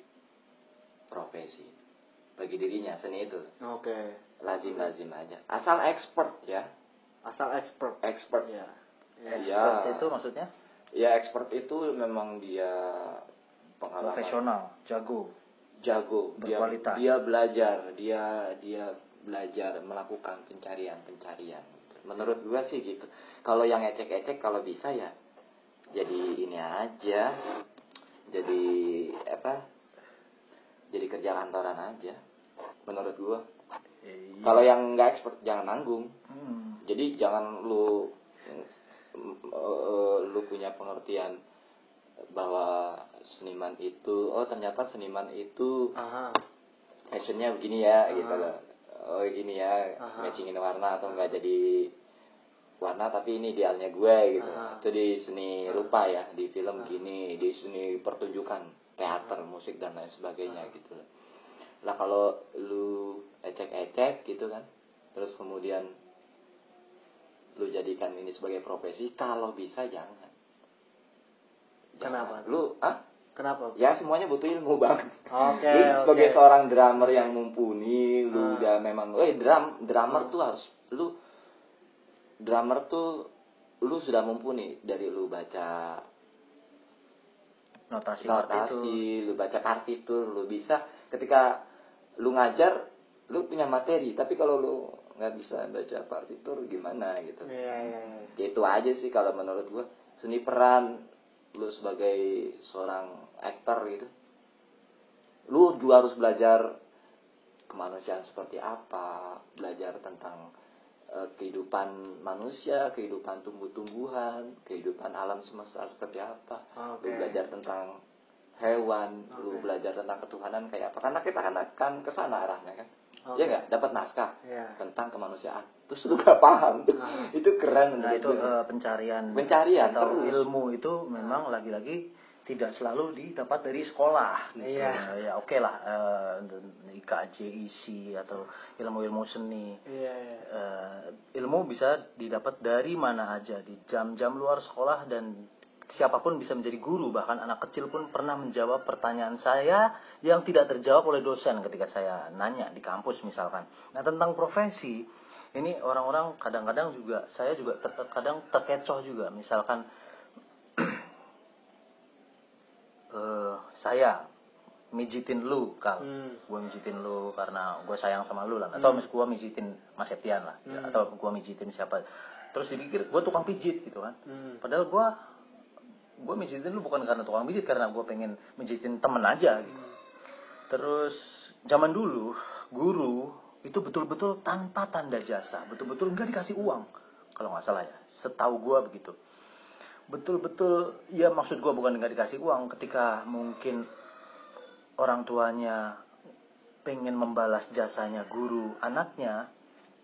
profesi. Bagi dirinya seni itu.
Oke.
Lazim-lazim aja. Asal expert ya.
Asal expert.
expert.
Ya.
ya
itu maksudnya?
Ya expert itu memang dia pengalaman.
Profesional, jago.
jago. Dia
Berkualitas.
dia belajar dia dia belajar melakukan pencarian pencarian menurut gua sih gitu. Kalau yang ecek-ecek kalau bisa ya jadi ini aja. Jadi apa? Jadi kerja kantoran aja menurut gua
Iya.
kalau yang nggak expert jangan nanggung
Hmm.
jadi jangan lu eh, lu punya pengertian bahwa seniman itu oh ternyata seniman itu
Aha.
fashionnya begini ya
Ah.
gitu loh oh gini ya
Aha.
matchingin warna atau enggak jadi warna tapi ini idealnya gue gitu
Aha.
itu di seni rupa ya di film gini di seni pertunjukan teater musik dan lain sebagainya gitu loh lah kalau lu ecek-ecek gitu kan terus kemudian lu jadikan ini sebagai profesi kalau bisa jangan
Kenapa?
Jangan. lu ah
Kenapa?
ya semuanya butuh ilmu bang
Oke,
lu sebagai seorang drummer yang mumpuni lu
Ah.
udah memang eh drum drummer tuh harus lu drummer tuh lu sudah mumpuni dari lu baca
Notasi,
notasi lu baca partitur lu bisa ketika lu ngajar lu punya materi tapi kalau lu nggak bisa baca partitur gimana gitu
iya, iya.
Ya, itu aja sih kalau menurut gua seni peran lu sebagai seorang aktor gitu lu juga harus belajar kemanusiaan seperti apa belajar tentang eh, kehidupan manusia kehidupan tumbuh-tumbuhan kehidupan alam semesta seperti apa
Oke.
lu belajar tentang hewan lu
Oke.
belajar tentang ketuhanan kayak apa karena kita kan akan ke sana arahnya kan
Oke.
ya nggak dapat naskah
Iya.
tentang kemanusiaan terus lu gak paham
Ah.
itu keren
Nah
menurut
itu eh, pencarian
Pencarian,
atau
terus.
ilmu itu memang lagi-lagi tidak selalu didapat dari sekolah gitu.
Iya.
Ya oke lah eh, IKJ, isi atau ilmu-ilmu seni.
Iya, iya.
Eh, ilmu bisa didapat dari mana aja di jam-jam luar sekolah dan siapa pun bisa menjadi guru bahkan anak kecil pun pernah menjawab pertanyaan saya yang tidak terjawab oleh dosen ketika saya nanya di kampus misalkan. Nah tentang profesi ini orang-orang kadang-kadang juga saya juga ter- kadang terkecoh juga misalkan eh, saya mijitin lu kal
Hmm.
gue mijitin lu karena gue sayang sama lu lah atau mis gue mijitin Mas Etian lah
Hmm.
atau gue mijitin siapa terus dipikir gue tukang pijit gitu kan
Hmm.
padahal gue gue mijitin lu bukan karena tukang pijit karena gue pengen mijitin temen aja gitu. Terus zaman dulu guru itu betul-betul tanpa tanda jasa. Betul-betul nggak dikasih uang kalau nggak salah ya. Setahu gue begitu. Betul-betul ya maksud gue bukan nggak dikasih uang ketika mungkin orang tuanya pengen membalas jasanya guru anaknya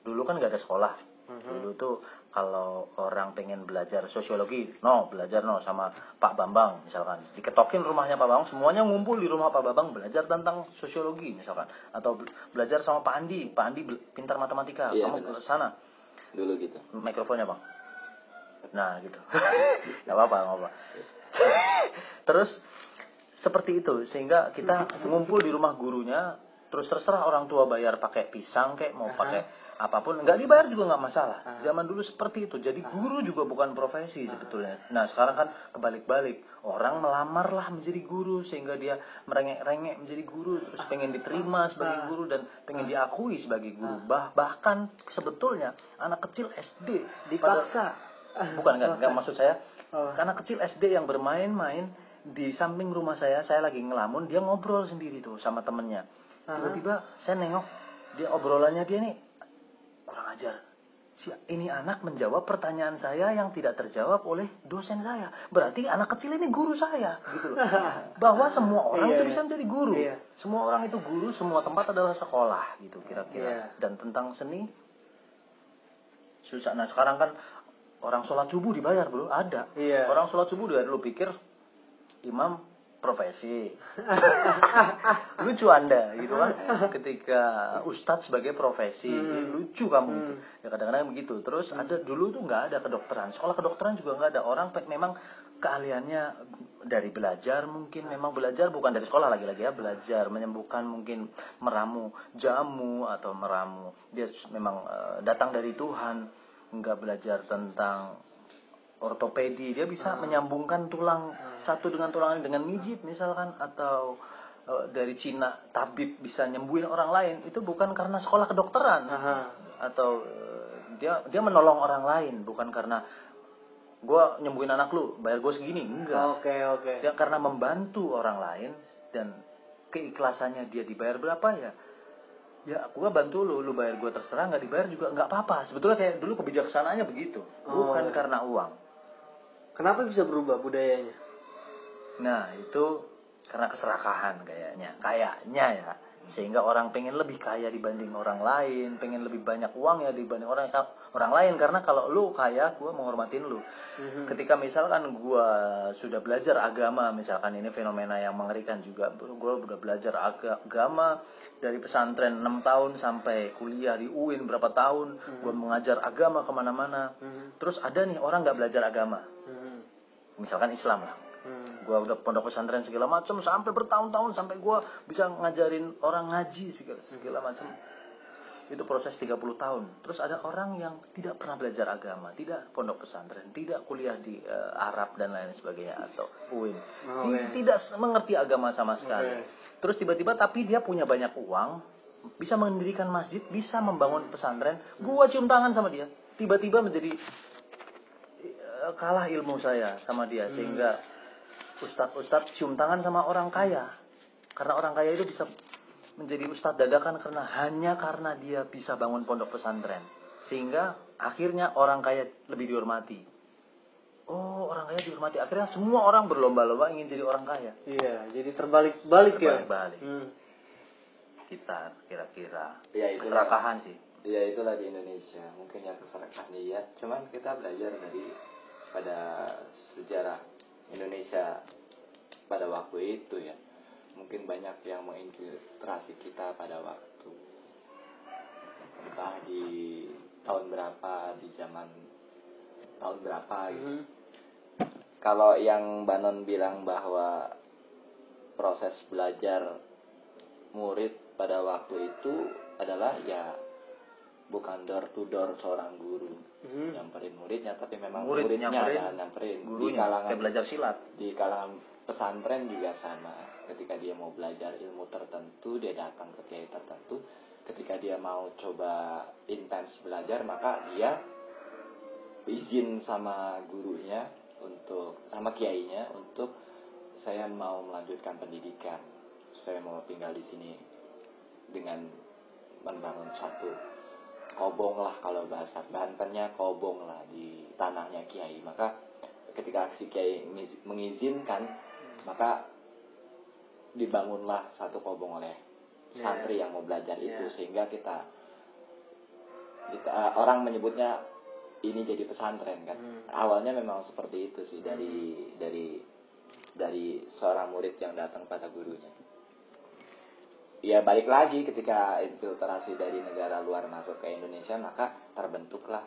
dulu kan nggak ada sekolah. Dulu tuh kalau orang pengen belajar sosiologi no belajar no sama Pak Bambang misalkan. Diketokin rumahnya Pak Bambang semuanya ngumpul di rumah Pak Bambang belajar tentang sosiologi misalkan. Atau be- belajar sama Pak Andi. Pak Andi pintar matematika
Iya,
kamu
benar.
ke sana.
Dulu gitu.
Mikrofonnya bang nah gitu. Nggak apa-apa nggak apa terus seperti itu sehingga kita ngumpul di rumah gurunya terus terserah orang tua bayar pakai pisang kayak mau pakai apa pun nggak dibayar juga nggak masalah. Zaman dulu seperti itu. Jadi guru juga bukan profesi sebetulnya. Nah sekarang kan kebalik-balik. Orang melamar lah menjadi guru sehingga dia merengek-rengek menjadi guru terus pengen diterima sebagai guru dan pengen diakui sebagai guru. Bah bahkan sebetulnya anak kecil SD pada-
Dipaksa.
bukan kan nggak maksud saya.
Oh.
karena kecil SD yang bermain-main di samping rumah saya saya lagi ngelamun dia ngobrol sendiri tuh sama temennya. Tiba-tiba saya nengok dia obrolannya dia nih kurang ajar. Si ini anak menjawab pertanyaan saya yang tidak terjawab oleh dosen saya. Berarti anak kecil ini guru saya. Gitu. Loh bahwa semua orang
Iya,
itu
iya.
bisa menjadi guru.
Iya.
semua orang itu guru semua tempat adalah sekolah gitu kira-kira.
Iya.
dan tentang seni susah. Nah sekarang kan orang sholat subuh dibayar bro. Ada.
Iya.
orang sholat subuh dibayar. Lu pikir imam profesi. Lucu anda gitu kan? Ketika ustadz sebagai profesi lucu kamu gitu. Ya kadang-kadang begitu. Terus ada dulu tuh nggak ada kedokteran. Sekolah kedokteran juga nggak ada. Orang memang keahliannya dari belajar mungkin memang belajar bukan dari sekolah lagi-lagi ya. Belajar menyembuhkan mungkin meramu jamu atau meramu dia memang eh, datang dari Tuhan. Nggak belajar tentang ortopedi. Dia bisa menyambungkan tulang satu dengan tulang lain dengan mijit misalkan atau eh, dari Cina tabib bisa nyembuhin orang lain itu bukan karena sekolah kedokteran.
Aha.
atau eh, dia dia menolong orang lain bukan karena gue nyembuhin anak lu bayar gue segini. Enggak.
Oke, oke.
dia karena membantu orang lain dan keikhlasannya dia dibayar berapa ya ya gue bantu lu lu bayar gue terserah nggak dibayar juga nggak apa-apa. Sebetulnya kayak dulu kebijaksanaannya begitu. Bukan
Oh.
karena uang
Kenapa bisa berubah budayanya?
Nah itu karena keserakahan kayaknya, kayaknya ya. Sehingga orang pengen lebih kaya dibanding orang lain, pengen lebih banyak uang ya dibanding orang orang lain. Karena kalau lu kaya, gue menghormatin lu. Ketika misalkan gue sudah belajar agama, misalkan ini fenomena yang mengerikan juga. Gue udah belajar aga- agama dari pesantren 6 tahun sampai kuliah di UIN berapa tahun. Gue mengajar agama ke mana-mana. Terus ada nih orang nggak belajar agama. Misalkan Islam lah.
Hmm.
gua udah pondok pesantren segala macam sampai bertahun-tahun sampai gua bisa ngajarin orang ngaji segala, segala macam. Itu proses 30 tahun. Terus ada orang yang tidak pernah belajar agama tidak pondok pesantren tidak kuliah di eh, Arab dan lain sebagainya atau UIN
Oh,
Ti-
oke.
tidak mengerti agama sama sekali.
Oke.
terus tiba-tiba tapi dia punya banyak uang bisa mendirikan masjid bisa membangun pesantren. Gua cium tangan sama dia. Tiba-tiba menjadi kalah ilmu saya sama dia sehingga ustadz-ustadz cium tangan sama orang kaya. Karena orang kaya itu bisa menjadi ustadz dadakan karena hanya karena dia bisa bangun pondok pesantren. Sehingga akhirnya orang kaya lebih dihormati. Oh orang kaya dihormati. Akhirnya semua orang berlomba-lomba ingin jadi orang kaya.
Iya, jadi terbalik-balik ya.
Terbalik-balik.
Hmm.
kita kira-kira
Ya,
keserakahan sih.
Ya itulah di Indonesia. Mungkin yang keserakahan ya cuman kita belajar dari pada sejarah Indonesia pada waktu itu ya. Mungkin banyak yang menginfiltrasi kita pada waktu. Entah di tahun berapa di zaman tahun berapa gitu.
Mhm.
kalau yang Banon bilang bahwa proses belajar murid pada waktu itu adalah ya bukan door to door seorang guru
Mhm.
nyamperin muridnya tapi memang
Murid
muridnya
nyamperin
yang nyamperin di
gurunya
kalangan
kayak belajar silat.
di kalangan pesantren juga sama. Ketika dia mau belajar ilmu tertentu dia datang ke kiai tertentu. Ketika dia mau coba intens belajar maka dia izin sama gurunya untuk sama kiainya untuk saya mau melanjutkan pendidikan. Saya mau tinggal di sini dengan membangun satu kobong lah kalau bahasa Bantennya kobong lah di tanahnya kiai maka ketika si kiai mengiz- mengizinkan maka dibangunlah satu kobong oleh
Ya.
santri yang mau belajar itu
Ya.
sehingga kita kita eh, orang menyebutnya ini jadi pesantren kan
Hmm.
awalnya memang seperti itu sih dari dari dari seorang murid yang datang pada gurunya ya balik lagi ketika infiltrasi dari negara luar masuk ke Indonesia maka terbentuklah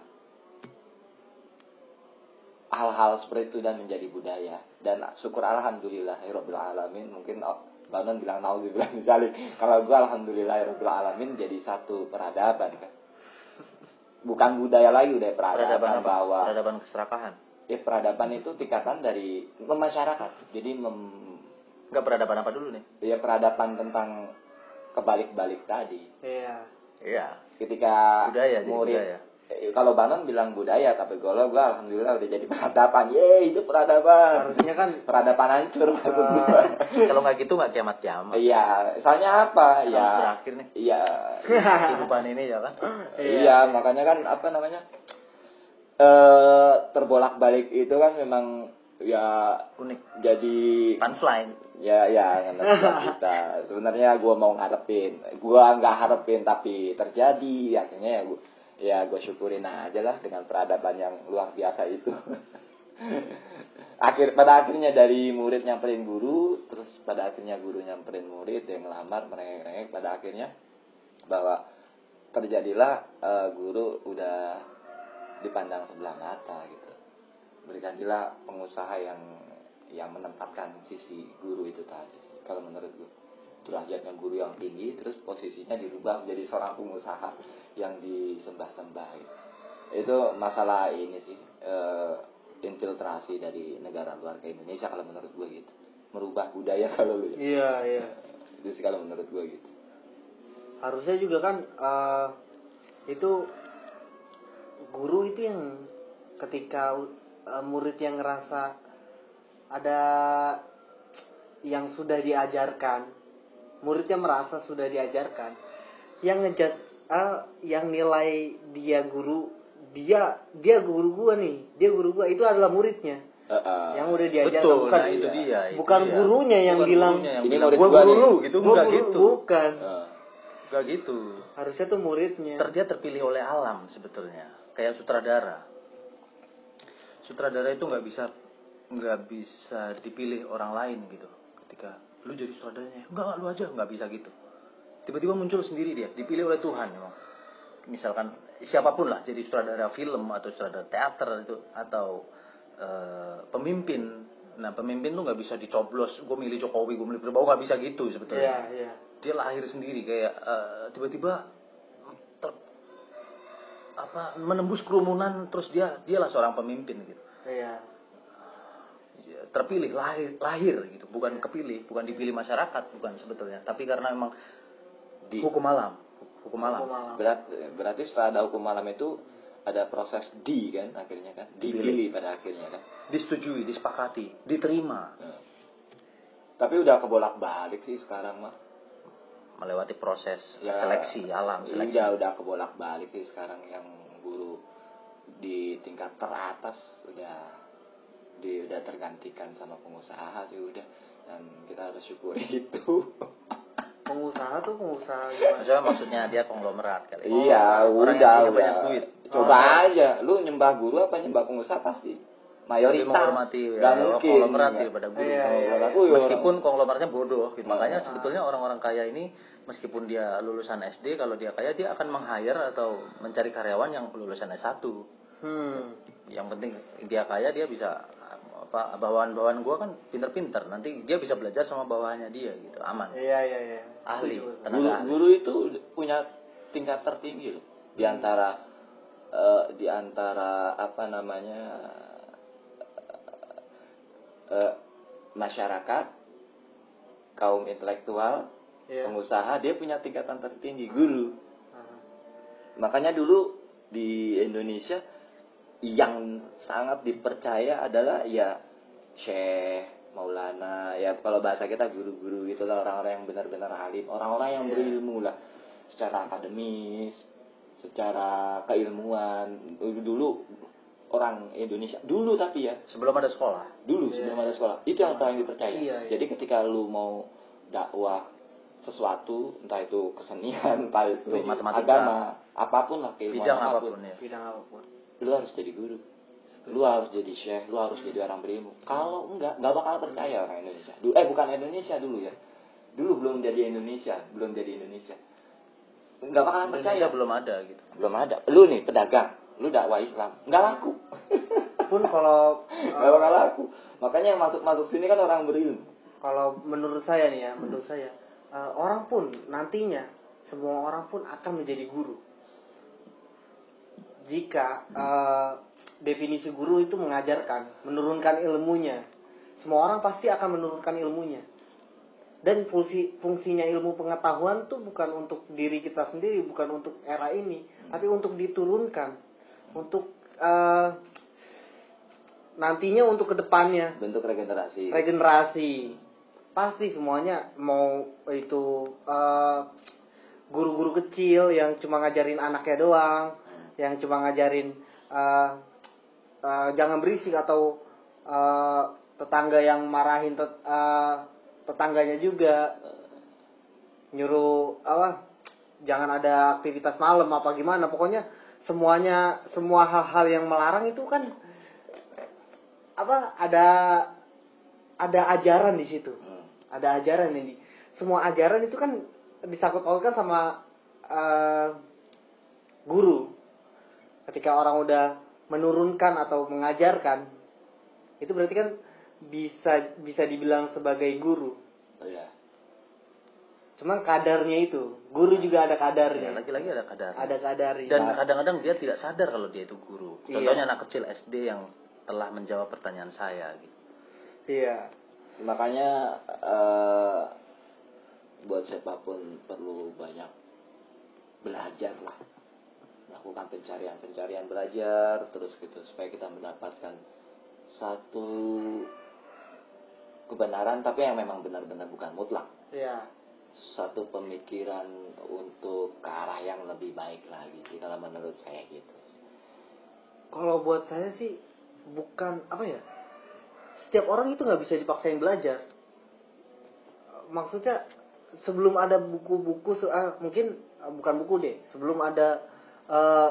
hal-hal seperti itu dan menjadi budaya. Dan syukur alhamdulillah alamin mungkin oh, Banon bilang nauzubillah misalnya kalau gue alhamdulillah alamin jadi satu peradaban kan? Bukan budaya lagi udah peradaban,
peradaban apa?
bahwa
peradaban keserakahan.
Ya peradaban itu tingkatan dari masyarakat. Jadi mem,
Enggak peradaban apa dulu nih?
Ya peradaban tentang kebalik-balik tadi.
Iya.
iya.
Ketika
Budaya,
murid
budaya.
eh, kalau Banon bilang budaya tapi kalau gue alhamdulillah udah jadi peradaban. Ye itu peradaban.
Harusnya kan
peradaban hancur maksud gua.
kalau nggak gitu nggak kiamat kiamat
iya soalnya apa? Ya.
berakhir nih.
Iya.
Kehidupan ini ya kan?
Iya makanya kan apa namanya? Eh terbolak balik itu kan memang ya
unik.
jadi
punchline.
Ya ya kita. Sebenarnya gue mau ngarepin gue nggak harapin tapi terjadi. Akhirnya ya gue ya gue syukurin aja lah dengan peradaban yang luar biasa itu. Akhir pada akhirnya dari murid nyamperin guru terus pada akhirnya guru nyamperin murid yang ngelamar merengek pada akhirnya bahwa terjadilah eh, guru udah dipandang sebelah mata gitu bergantilah pengusaha yang yang menempatkan sisi guru itu tadi. Kalau menurut gue derajatnya guru yang tinggi terus posisinya dirubah menjadi seorang pengusaha yang disembah-sembah. Gitu. itu masalah ini sih eh, infiltrasi dari negara luar ke Indonesia kalau menurut gue gitu. Merubah budaya kalau lu ya.
Iya, iya.
itu sih kalau menurut gue gitu.
Harusnya juga kan eh, itu guru itu yang ketika eh, murid yang ngerasa ada yang sudah diajarkan, muridnya merasa sudah diajarkan, yang ngejat eh, yang nilai dia guru dia dia guru gua nih, dia guru gua itu adalah muridnya.
Eh, eh.
yang udah diajarkan
betul
bukan
nah itu dia itu
bukan
dia.
gurunya yang
Bukan
bilang,
gurunya yang
"Ini
bilang
murid
gua guru.
nih."
gitu
Gua
enggak
guru-
gitu.
bukan.
Enggak gitu.
Harusnya tuh muridnya.
Ter- dia terpilih oleh alam sebetulnya kayak sutradara sutradara itu nggak bisa nggak bisa dipilih orang lain gitu. Ketika lu jadi sutradaranya enggak enggak, lu aja. Nggak bisa gitu. Tiba-tiba muncul sendiri dia dipilih oleh Tuhan memang. Misalkan siapa pun lah jadi sutradara film atau sutradara teater itu atau eh, pemimpin. Nah pemimpin tuh nggak bisa dicoblos. Gue milih Jokowi gue milih Prabowo nggak bisa gitu sebetulnya.
Iya iya.
Dia lahir sendiri kayak eh, tiba-tiba apa menembus kerumunan terus dia dialah seorang pemimpin gitu.
Iya.
Ya, terpilih lahir lahir gitu. Bukan kepilih bukan dipilih masyarakat bukan sebetulnya. Tapi karena memang
Di-
hukum alam. Hukum alam.
Hukum alam.
Berat, berarti setelah ada hukum malam itu ada proses di kan akhirnya kan? Dipilih. Pada akhirnya kan?
Disetujui disepakati diterima.
Nah. tapi udah kebolak balik sih sekarang mah
melewati proses
Ya,
seleksi alam seleksi.
udah udah kebolak balik sih sekarang yang guru di tingkat teratas udah di udah tergantikan sama pengusaha sih udah. Dan kita harus syukuri itu.
Pengusaha tuh pengusaha gimana?
maksudnya maksudnya dia konglomerat kali.
Iya
Orang
udah
yang punya banyak
udah
duit.
coba
Oh.
aja. Lu nyembah guru apa nyembah pengusaha? Pasti mayoritas
lebih menghormati ya,
mungkin
konglomerat
ya.
daripada guru.
Iya, iya, iya.
Meskipun konglomeratnya bodoh, gitu.
Nah.
makanya sebetulnya orang-orang kaya ini meskipun dia lulusan SD, kalau dia kaya dia akan meng-hire atau mencari karyawan yang lulusan S1.
Hmm.
Yang penting dia kaya dia bisa apa bawahan-bawahan gua kan pinter-pinter. Nanti dia bisa belajar sama bawahannya dia gitu, aman.
Iya iya iya.
Ahli, tenaga
guru
ahli.
guru itu punya tingkat tertinggi loh di antara eh, di antara apa namanya eh, masyarakat kaum intelektual
Iya.
pengusaha dia punya tingkatan tertinggi guru
Ah.
makanya dulu di Indonesia yang sangat dipercaya adalah ya Syekh Maulana ya kalau bahasa kita guru-guru gitu lah orang-orang yang benar-benar alim orang-orang yang
Iya.
berilmu lah secara akademis secara keilmuan dulu orang Indonesia. Dulu tapi ya.
Sebelum ada sekolah.
dulu
Iya.
sebelum ada sekolah. Itu yang paling dipercaya.
Iya, iya.
jadi ketika lu mau dakwah sesuatu entah itu kesenian entah itu
Betul, matematika.
agama apa pun lah keilmuan
Bidang
apa
pun, apa pun ya.
Bidang apa pun.
lu harus jadi guru. Lu harus jadi syekh lu harus jadi orang berilmu kalau enggak nggak bakal percaya orang Indonesia. Dulu eh bukan Indonesia dulu ya. Dulu belum jadi Indonesia belum jadi Indonesia. Nggak bakalan percaya.
Belum ada gitu.
belum ada. Lu nih pedagang lu dakwah Islam. Nggak laku.
Pun kalau
nggak bakal laku. Makanya yang masuk masuk sini kan orang berilmu.
kalau menurut saya nih ya, menurut saya eh, orang pun nantinya semua orang pun akan menjadi guru. Jika eh, definisi guru itu mengajarkan, menurunkan ilmunya, semua orang pasti akan menurunkan ilmunya. Dan fungsi fungsinya ilmu pengetahuan tuh bukan untuk diri kita sendiri, bukan untuk era ini, tapi untuk diturunkan, untuk eh, nantinya untuk ke depannya
bentuk regenerasi.
Regenerasi. Pasti semuanya mau itu eh, guru-guru kecil yang cuma ngajarin anaknya doang yang cuma ngajarin eh, eh, jangan berisik atau eh, tetangga yang marahin tet- eh, tetangganya juga. Nyuruh apa jangan ada aktivitas malam apa gimana. Pokoknya semuanya semua hal-hal yang melarang itu kan apa ada ada ajaran di situ
Hmm.
ada ajaran ini semua ajaran itu kan disangkut pautkan sama eh, guru ketika orang udah menurunkan atau mengajarkan itu berarti kan bisa bisa dibilang sebagai guru
Oh, iya.
Cuman kadarnya itu guru juga ada
Ya,
kadarnya
lagi-lagi ada kadar.
ada kadarnya
Dan kadang-kadang dia tidak sadar kalau dia itu guru.
Iya.
Contohnya anak kecil SD yang telah menjawab pertanyaan saya gitu.
iya
makanya eh, buat siapa pun perlu banyak belajar lah melakukan pencarian pencarian belajar terus gitu supaya kita mendapatkan satu kebenaran tapi yang memang benar-benar bukan mutlak
iya
satu pemikiran untuk ke arah yang lebih baik lagi sih kalau menurut saya gitu.
Kalau buat saya sih bukan apa ya setiap orang itu nggak bisa dipaksain belajar. Maksudnya sebelum ada buku-buku ah, mungkin ah, bukan buku deh sebelum ada eh,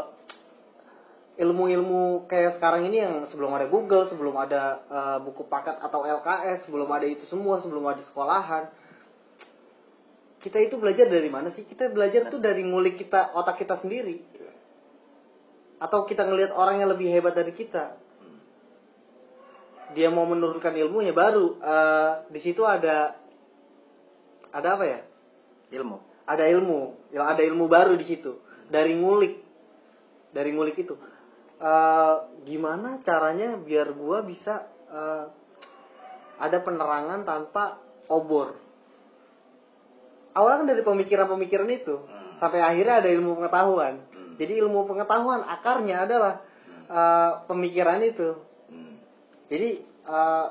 ilmu-ilmu kayak sekarang ini yang sebelum ada Google sebelum ada eh, buku paket atau LKS sebelum ada itu semua sebelum ada sekolahan kita itu belajar dari mana sih? Kita belajar tuh dari ngulik kita otak kita sendiri. Atau kita ngelihat orang yang lebih hebat dari kita. Dia mau menurunkan ilmunya baru eh, di situ ada ada apa ya?
Ilmu.
ada ilmu. Ya ada ilmu baru di situ. Dari ngulik dari ngulik itu. Eh, gimana caranya biar gua bisa eh, ada penerangan tanpa obor awalnya kan dari pemikiran-pemikiran itu sampai akhirnya ada ilmu pengetahuan
Hmm.
jadi ilmu pengetahuan akarnya adalah eh, pemikiran itu
Hmm.
jadi eh,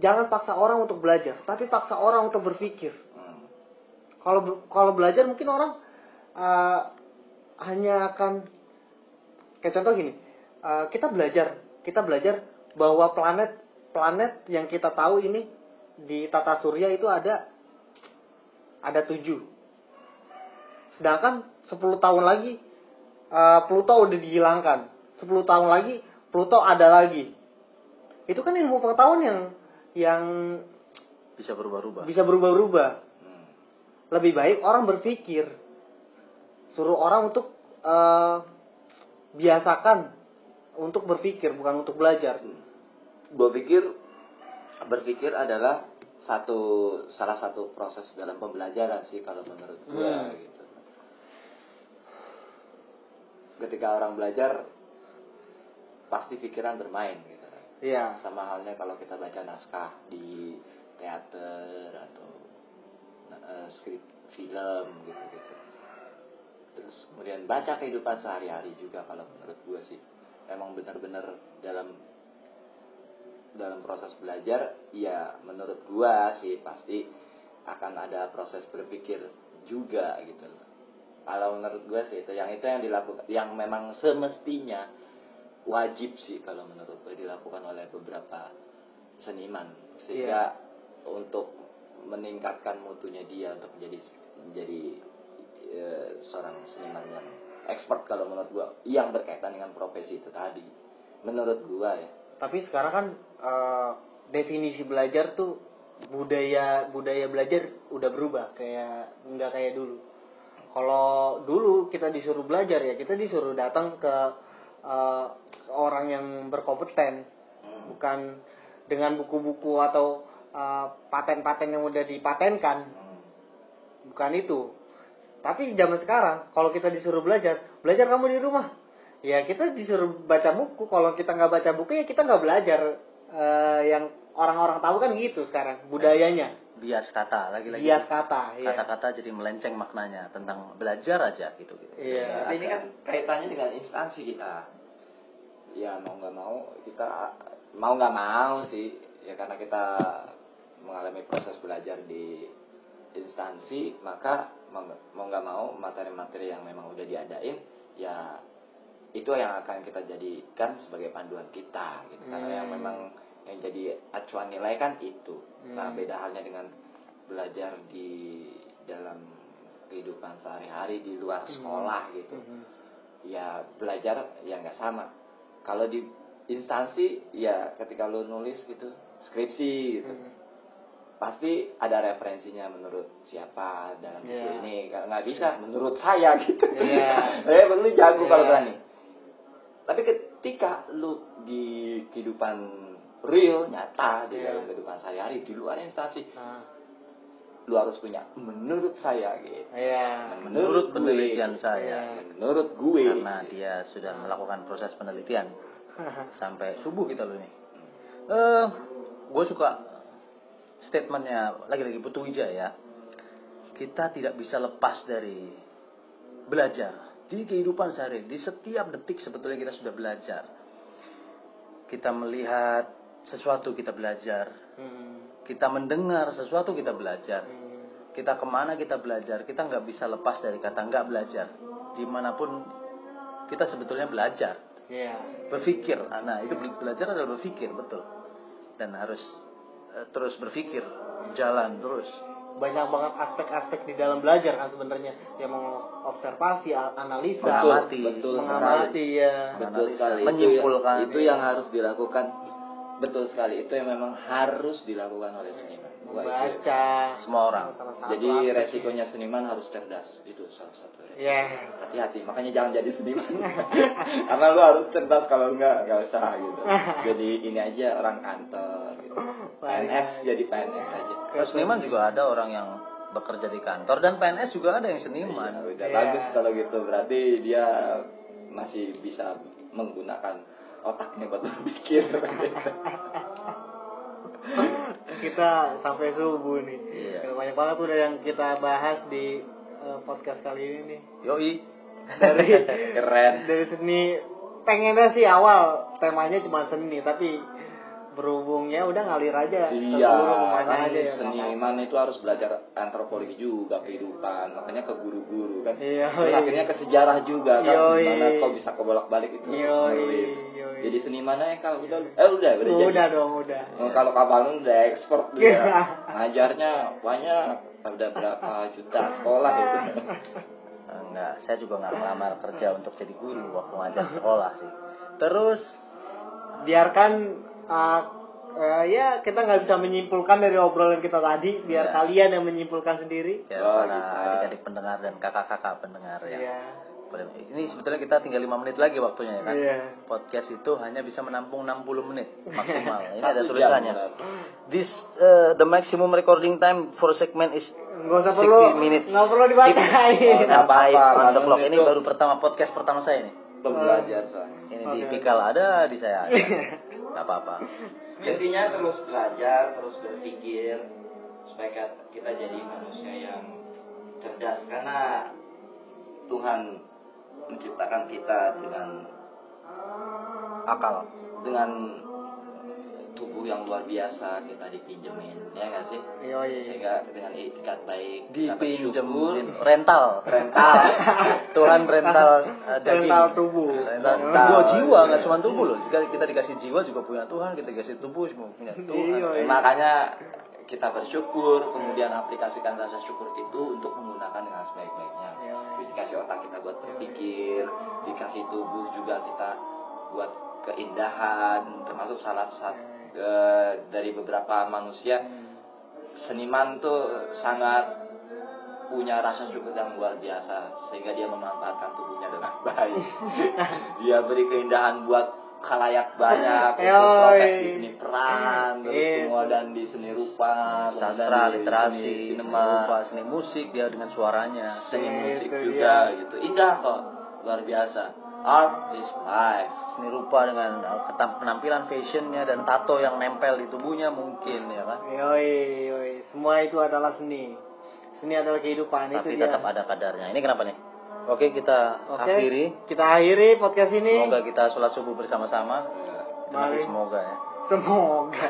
jangan paksa orang untuk belajar tapi paksa orang untuk berpikir
Hmm.
kalau be- kalau belajar mungkin orang eh, hanya akan kayak contoh gini eh, kita belajar kita belajar bahwa planet planet yang kita tahu ini di tata surya itu ada ada tujuh. Sedangkan 10 tahun lagi eh, Pluto udah dihilangkan. 10 tahun lagi Pluto ada lagi. Itu kan ilmu pengetahuan yang yang
Bisa berubah-ubah.
bisa berubah-ubah.
Hmm.
lebih baik orang berpikir. Suruh orang untuk eh, biasakan untuk berpikir bukan untuk belajar.
Gue pikir berpikir adalah satu salah satu proses dalam pembelajaran sih kalau menurut gue
Hmm.
gitu. Ketika orang belajar pasti pikiran bermain gitu.
iya
Sama halnya kalau kita baca naskah di teater atau eh, skrip film gitu-gitu. Terus kemudian baca kehidupan sehari-hari juga kalau menurut gue sih. Emang benar-benar dalam dalam proses belajar ya menurut gua sih pasti akan ada proses berpikir juga gitu loh. Kalau menurut gua sih itu yang itu yang dilakukan yang memang semestinya wajib sih kalau menurut gua dilakukan oleh beberapa seniman. Sehingga untuk meningkatkan mutunya dia untuk menjadi menjadi eh, seorang seniman yang expert kalau menurut gua yang berkaitan dengan profesi itu tadi. Menurut gua ya
tapi sekarang kan eh, definisi belajar tuh budaya budaya belajar udah berubah kayak nggak kayak dulu. Kalau dulu kita disuruh belajar ya kita disuruh datang ke eh, orang yang berkompeten.
Hmm.
bukan dengan buku-buku atau eh, paten-paten yang udah dipatenkan. Bukan itu. Tapi zaman sekarang kalau kita disuruh belajar belajar kamu di rumah ya kita disuruh baca buku kalau kita nggak baca buku ya kita nggak belajar Eh, yang orang-orang tahu kan gitu sekarang budayanya
Bias kata lagi-lagi.
bias kata ya
Kata-kata jadi melenceng maknanya tentang belajar aja gitu gitu.
Iya.
Tapi ini kan kaitannya dengan instansi kita. Ya mau nggak mau kita mau nggak mau sih ya karena kita mengalami proses belajar di instansi maka mau nggak- mau nggak mau materi-materi yang memang udah diadain ya itu yang akan kita jadikan sebagai panduan kita gitu karena yang
Hmm.
memang yang jadi acuan nilai kan itu nah
Hmm.
beda halnya dengan belajar di dalam kehidupan sehari-hari di luar sekolah gitu
Mhm.
ya belajar ya nggak sama kalau di instansi ya ketika lu nulis gitu skripsi gitu
Mhm.
pasti ada referensinya menurut siapa dalam
Iya.
ini Nggak- bisa menurut saya gitu
Iya.
eh lu jago
Iya.
kalau berani tapi ketika lu di kehidupan real nyata di
Iya.
dalam kehidupan sehari-hari di luar instansi
Nah,
lu harus punya menurut saya gitu
iya
Menurut
gue,
penelitian
gitu.
saya.
menurut gue
Karena dia sudah melakukan proses penelitian sampai subuh kita loh nih. Eh, gue suka statementnya lagi-lagi Putu Wijaya. Kita tidak bisa lepas dari belajar di kehidupan sehari. Di setiap detik sebetulnya kita sudah belajar. Kita melihat sesuatu kita belajar.
Mhm.
Kita mendengar sesuatu kita belajar.
Mhm.
Kita ke mana kita belajar. Kita nggak bisa lepas dari kata nggak belajar. Di mana pun kita sebetulnya belajar
iya
berpikir nah itu bel- belajar adalah berpikir betul dan harus eh, terus berpikir jalan terus
banyak banget aspek-aspek di dalam belajar kan sebenarnya. Yang mengobservasi analisa
betul sekali
mengamati ya.
betul sekali. Itu
Menyimpulkan.
ya- itu, yang harus dilakukan. Betul sekali. Itu yang memang harus dilakukan oleh seniman. Itu-
membaca.
Semua orang.
salah satu
jadi resikonya seniman harus cerdas. Itu salah satu
ya.
Hati-hati. Makanya jangan jadi seniman. Karena lu harus cerdas. Kalau enggak nggak usah gitu. Jadi ini aja orang kantor. PNS jadi PNS aja.
Terus seniman juga ada orang yang bekerja di kantor dan PNS juga ada yang
Iya,
seniman
udah
Iya.
bagus kalau gitu. Berarti dia masih bisa menggunakan otaknya buat berpikir.
Kita sampai subuh nih.
Iya.
Karena banyak banget udah yang kita bahas di eh, podcast kali ini nih.
Yoi.
Dari
keren.
dari seni. Pengennya sih awal temanya cuma seni tapi berhubungnya udah ngalir aja
Iya, kan
aja ya
seniman itu harus belajar antropologi juga kehidupan, makanya ke guru-guru kan.
Iya,
Terus
iya.
akhirnya ke sejarah juga kan,
Yoi.
gimana kok bisa kebolak-balik itu.
Yoi, yoi.
Jadi seniman aja kalau udah, eh udah, udah,
udah,
jadi.
dong udah
Oh, kalau kapal udah ekspor
Iya.
dia, ngajarnya banyak, udah berapa juta sekolah itu.
enggak saya juga nggak melamar kerja untuk jadi guru waktu ngajar sekolah sih terus
biarkan uh, eh, ya kita nggak bisa menyimpulkan dari obrolan kita tadi biar
Iya.
kalian yang menyimpulkan sendiri
Ya,
Oh,
para
gitu.
adik-adik pendengar dan kakak-kakak pendengar ya.
Iya.
Boleh. Ini sebetulnya kita tinggal 5 menit lagi waktunya ya kan.
Iya.
Podcast itu hanya bisa menampung 60 menit maksimal. Ini
Satu
ada tulisannya. This uh, the maximum recording time for segment is
nggak usah
60
perlu
minutes.
nggak perlu dibacain
Oh,
Nah, the
kalau
clock. Ini baru pertama podcast pertama saya nih.
Belum belajar soalnya.
Ini di
Oke.
Pikal ada, di saya ada. Gak apa-apa.
Intinya terus belajar, terus berpikir supaya kita jadi manusia yang cerdas karena Tuhan menciptakan kita dengan
Akal.
dengan tubuh yang luar biasa kita dipinjemin ya nggak sih
Yoi.
sehingga dengan itikat baik.
Dipinjemin rental.
rental
Tuhan rental uh, daging.
Rental tubuh.
Rental
Rental.
jiwa, jiwa nggak cuma tubuh loh. Jika kita dikasih jiwa juga punya Tuhan, kita dikasih tubuh semua punya Tuhan.
Iya.
makanya kita bersyukur kemudian aplikasikan rasa syukur itu untuk menggunakan dengan sebaik-baiknya
Iya.
dikasih otak kita buat berpikir dikasih tubuh juga kita buat keindahan termasuk salah satu eh, dari beberapa manusia seniman tuh sangat punya rasa syukur yang luar biasa sehingga dia memanfaatkan tubuhnya dengan baik. Dia beri keindahan buat khalayak banyak untuk proses di seni peran terus
Iya.
kemudian di seni rupa kemudian
Sastra, literasi,
seni
seni
sinema.
rupa, seni musik dia dengan suaranya.
seni musik
Itu
juga gitu. Indah kok luar biasa art is life
Seni rupa dengan ketam- penampilan fashionnya dan tato yang nempel di tubuhnya mungkin ya kan.
Yoi, yoi. Semua itu adalah seni. Seni adalah kehidupan
Tapi
itu dia.
tetap ada kadarnya. Ini kenapa nih? Oke kita
Oke,
akhiri.
Kita akhiri podcast ini.
Semoga kita sholat subuh bersama-sama.
Mari.
semoga ya.
Semoga.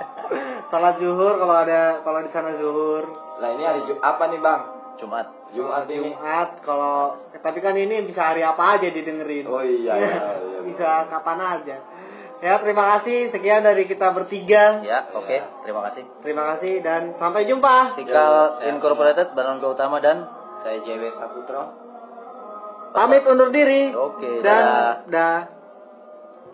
Salat zuhur kalau ada kalau di sana zuhur.
nah ini hari apa nih bang
Jumat.
Jumat ini
Jumat kalau tapi kan ini bisa hari apa aja didengerin.
oh iya iya, iya.
bisa kapan aja. Ya, terima kasih. Sekian dari kita bertiga.
Ya, oke. Terima kasih.
Terima kasih dan sampai jumpa.
Tikal
Ya,
Incorporated, Baron Gautama dan
saya JW Saputro
Pamit undur diri.
Oke,
Dan dah.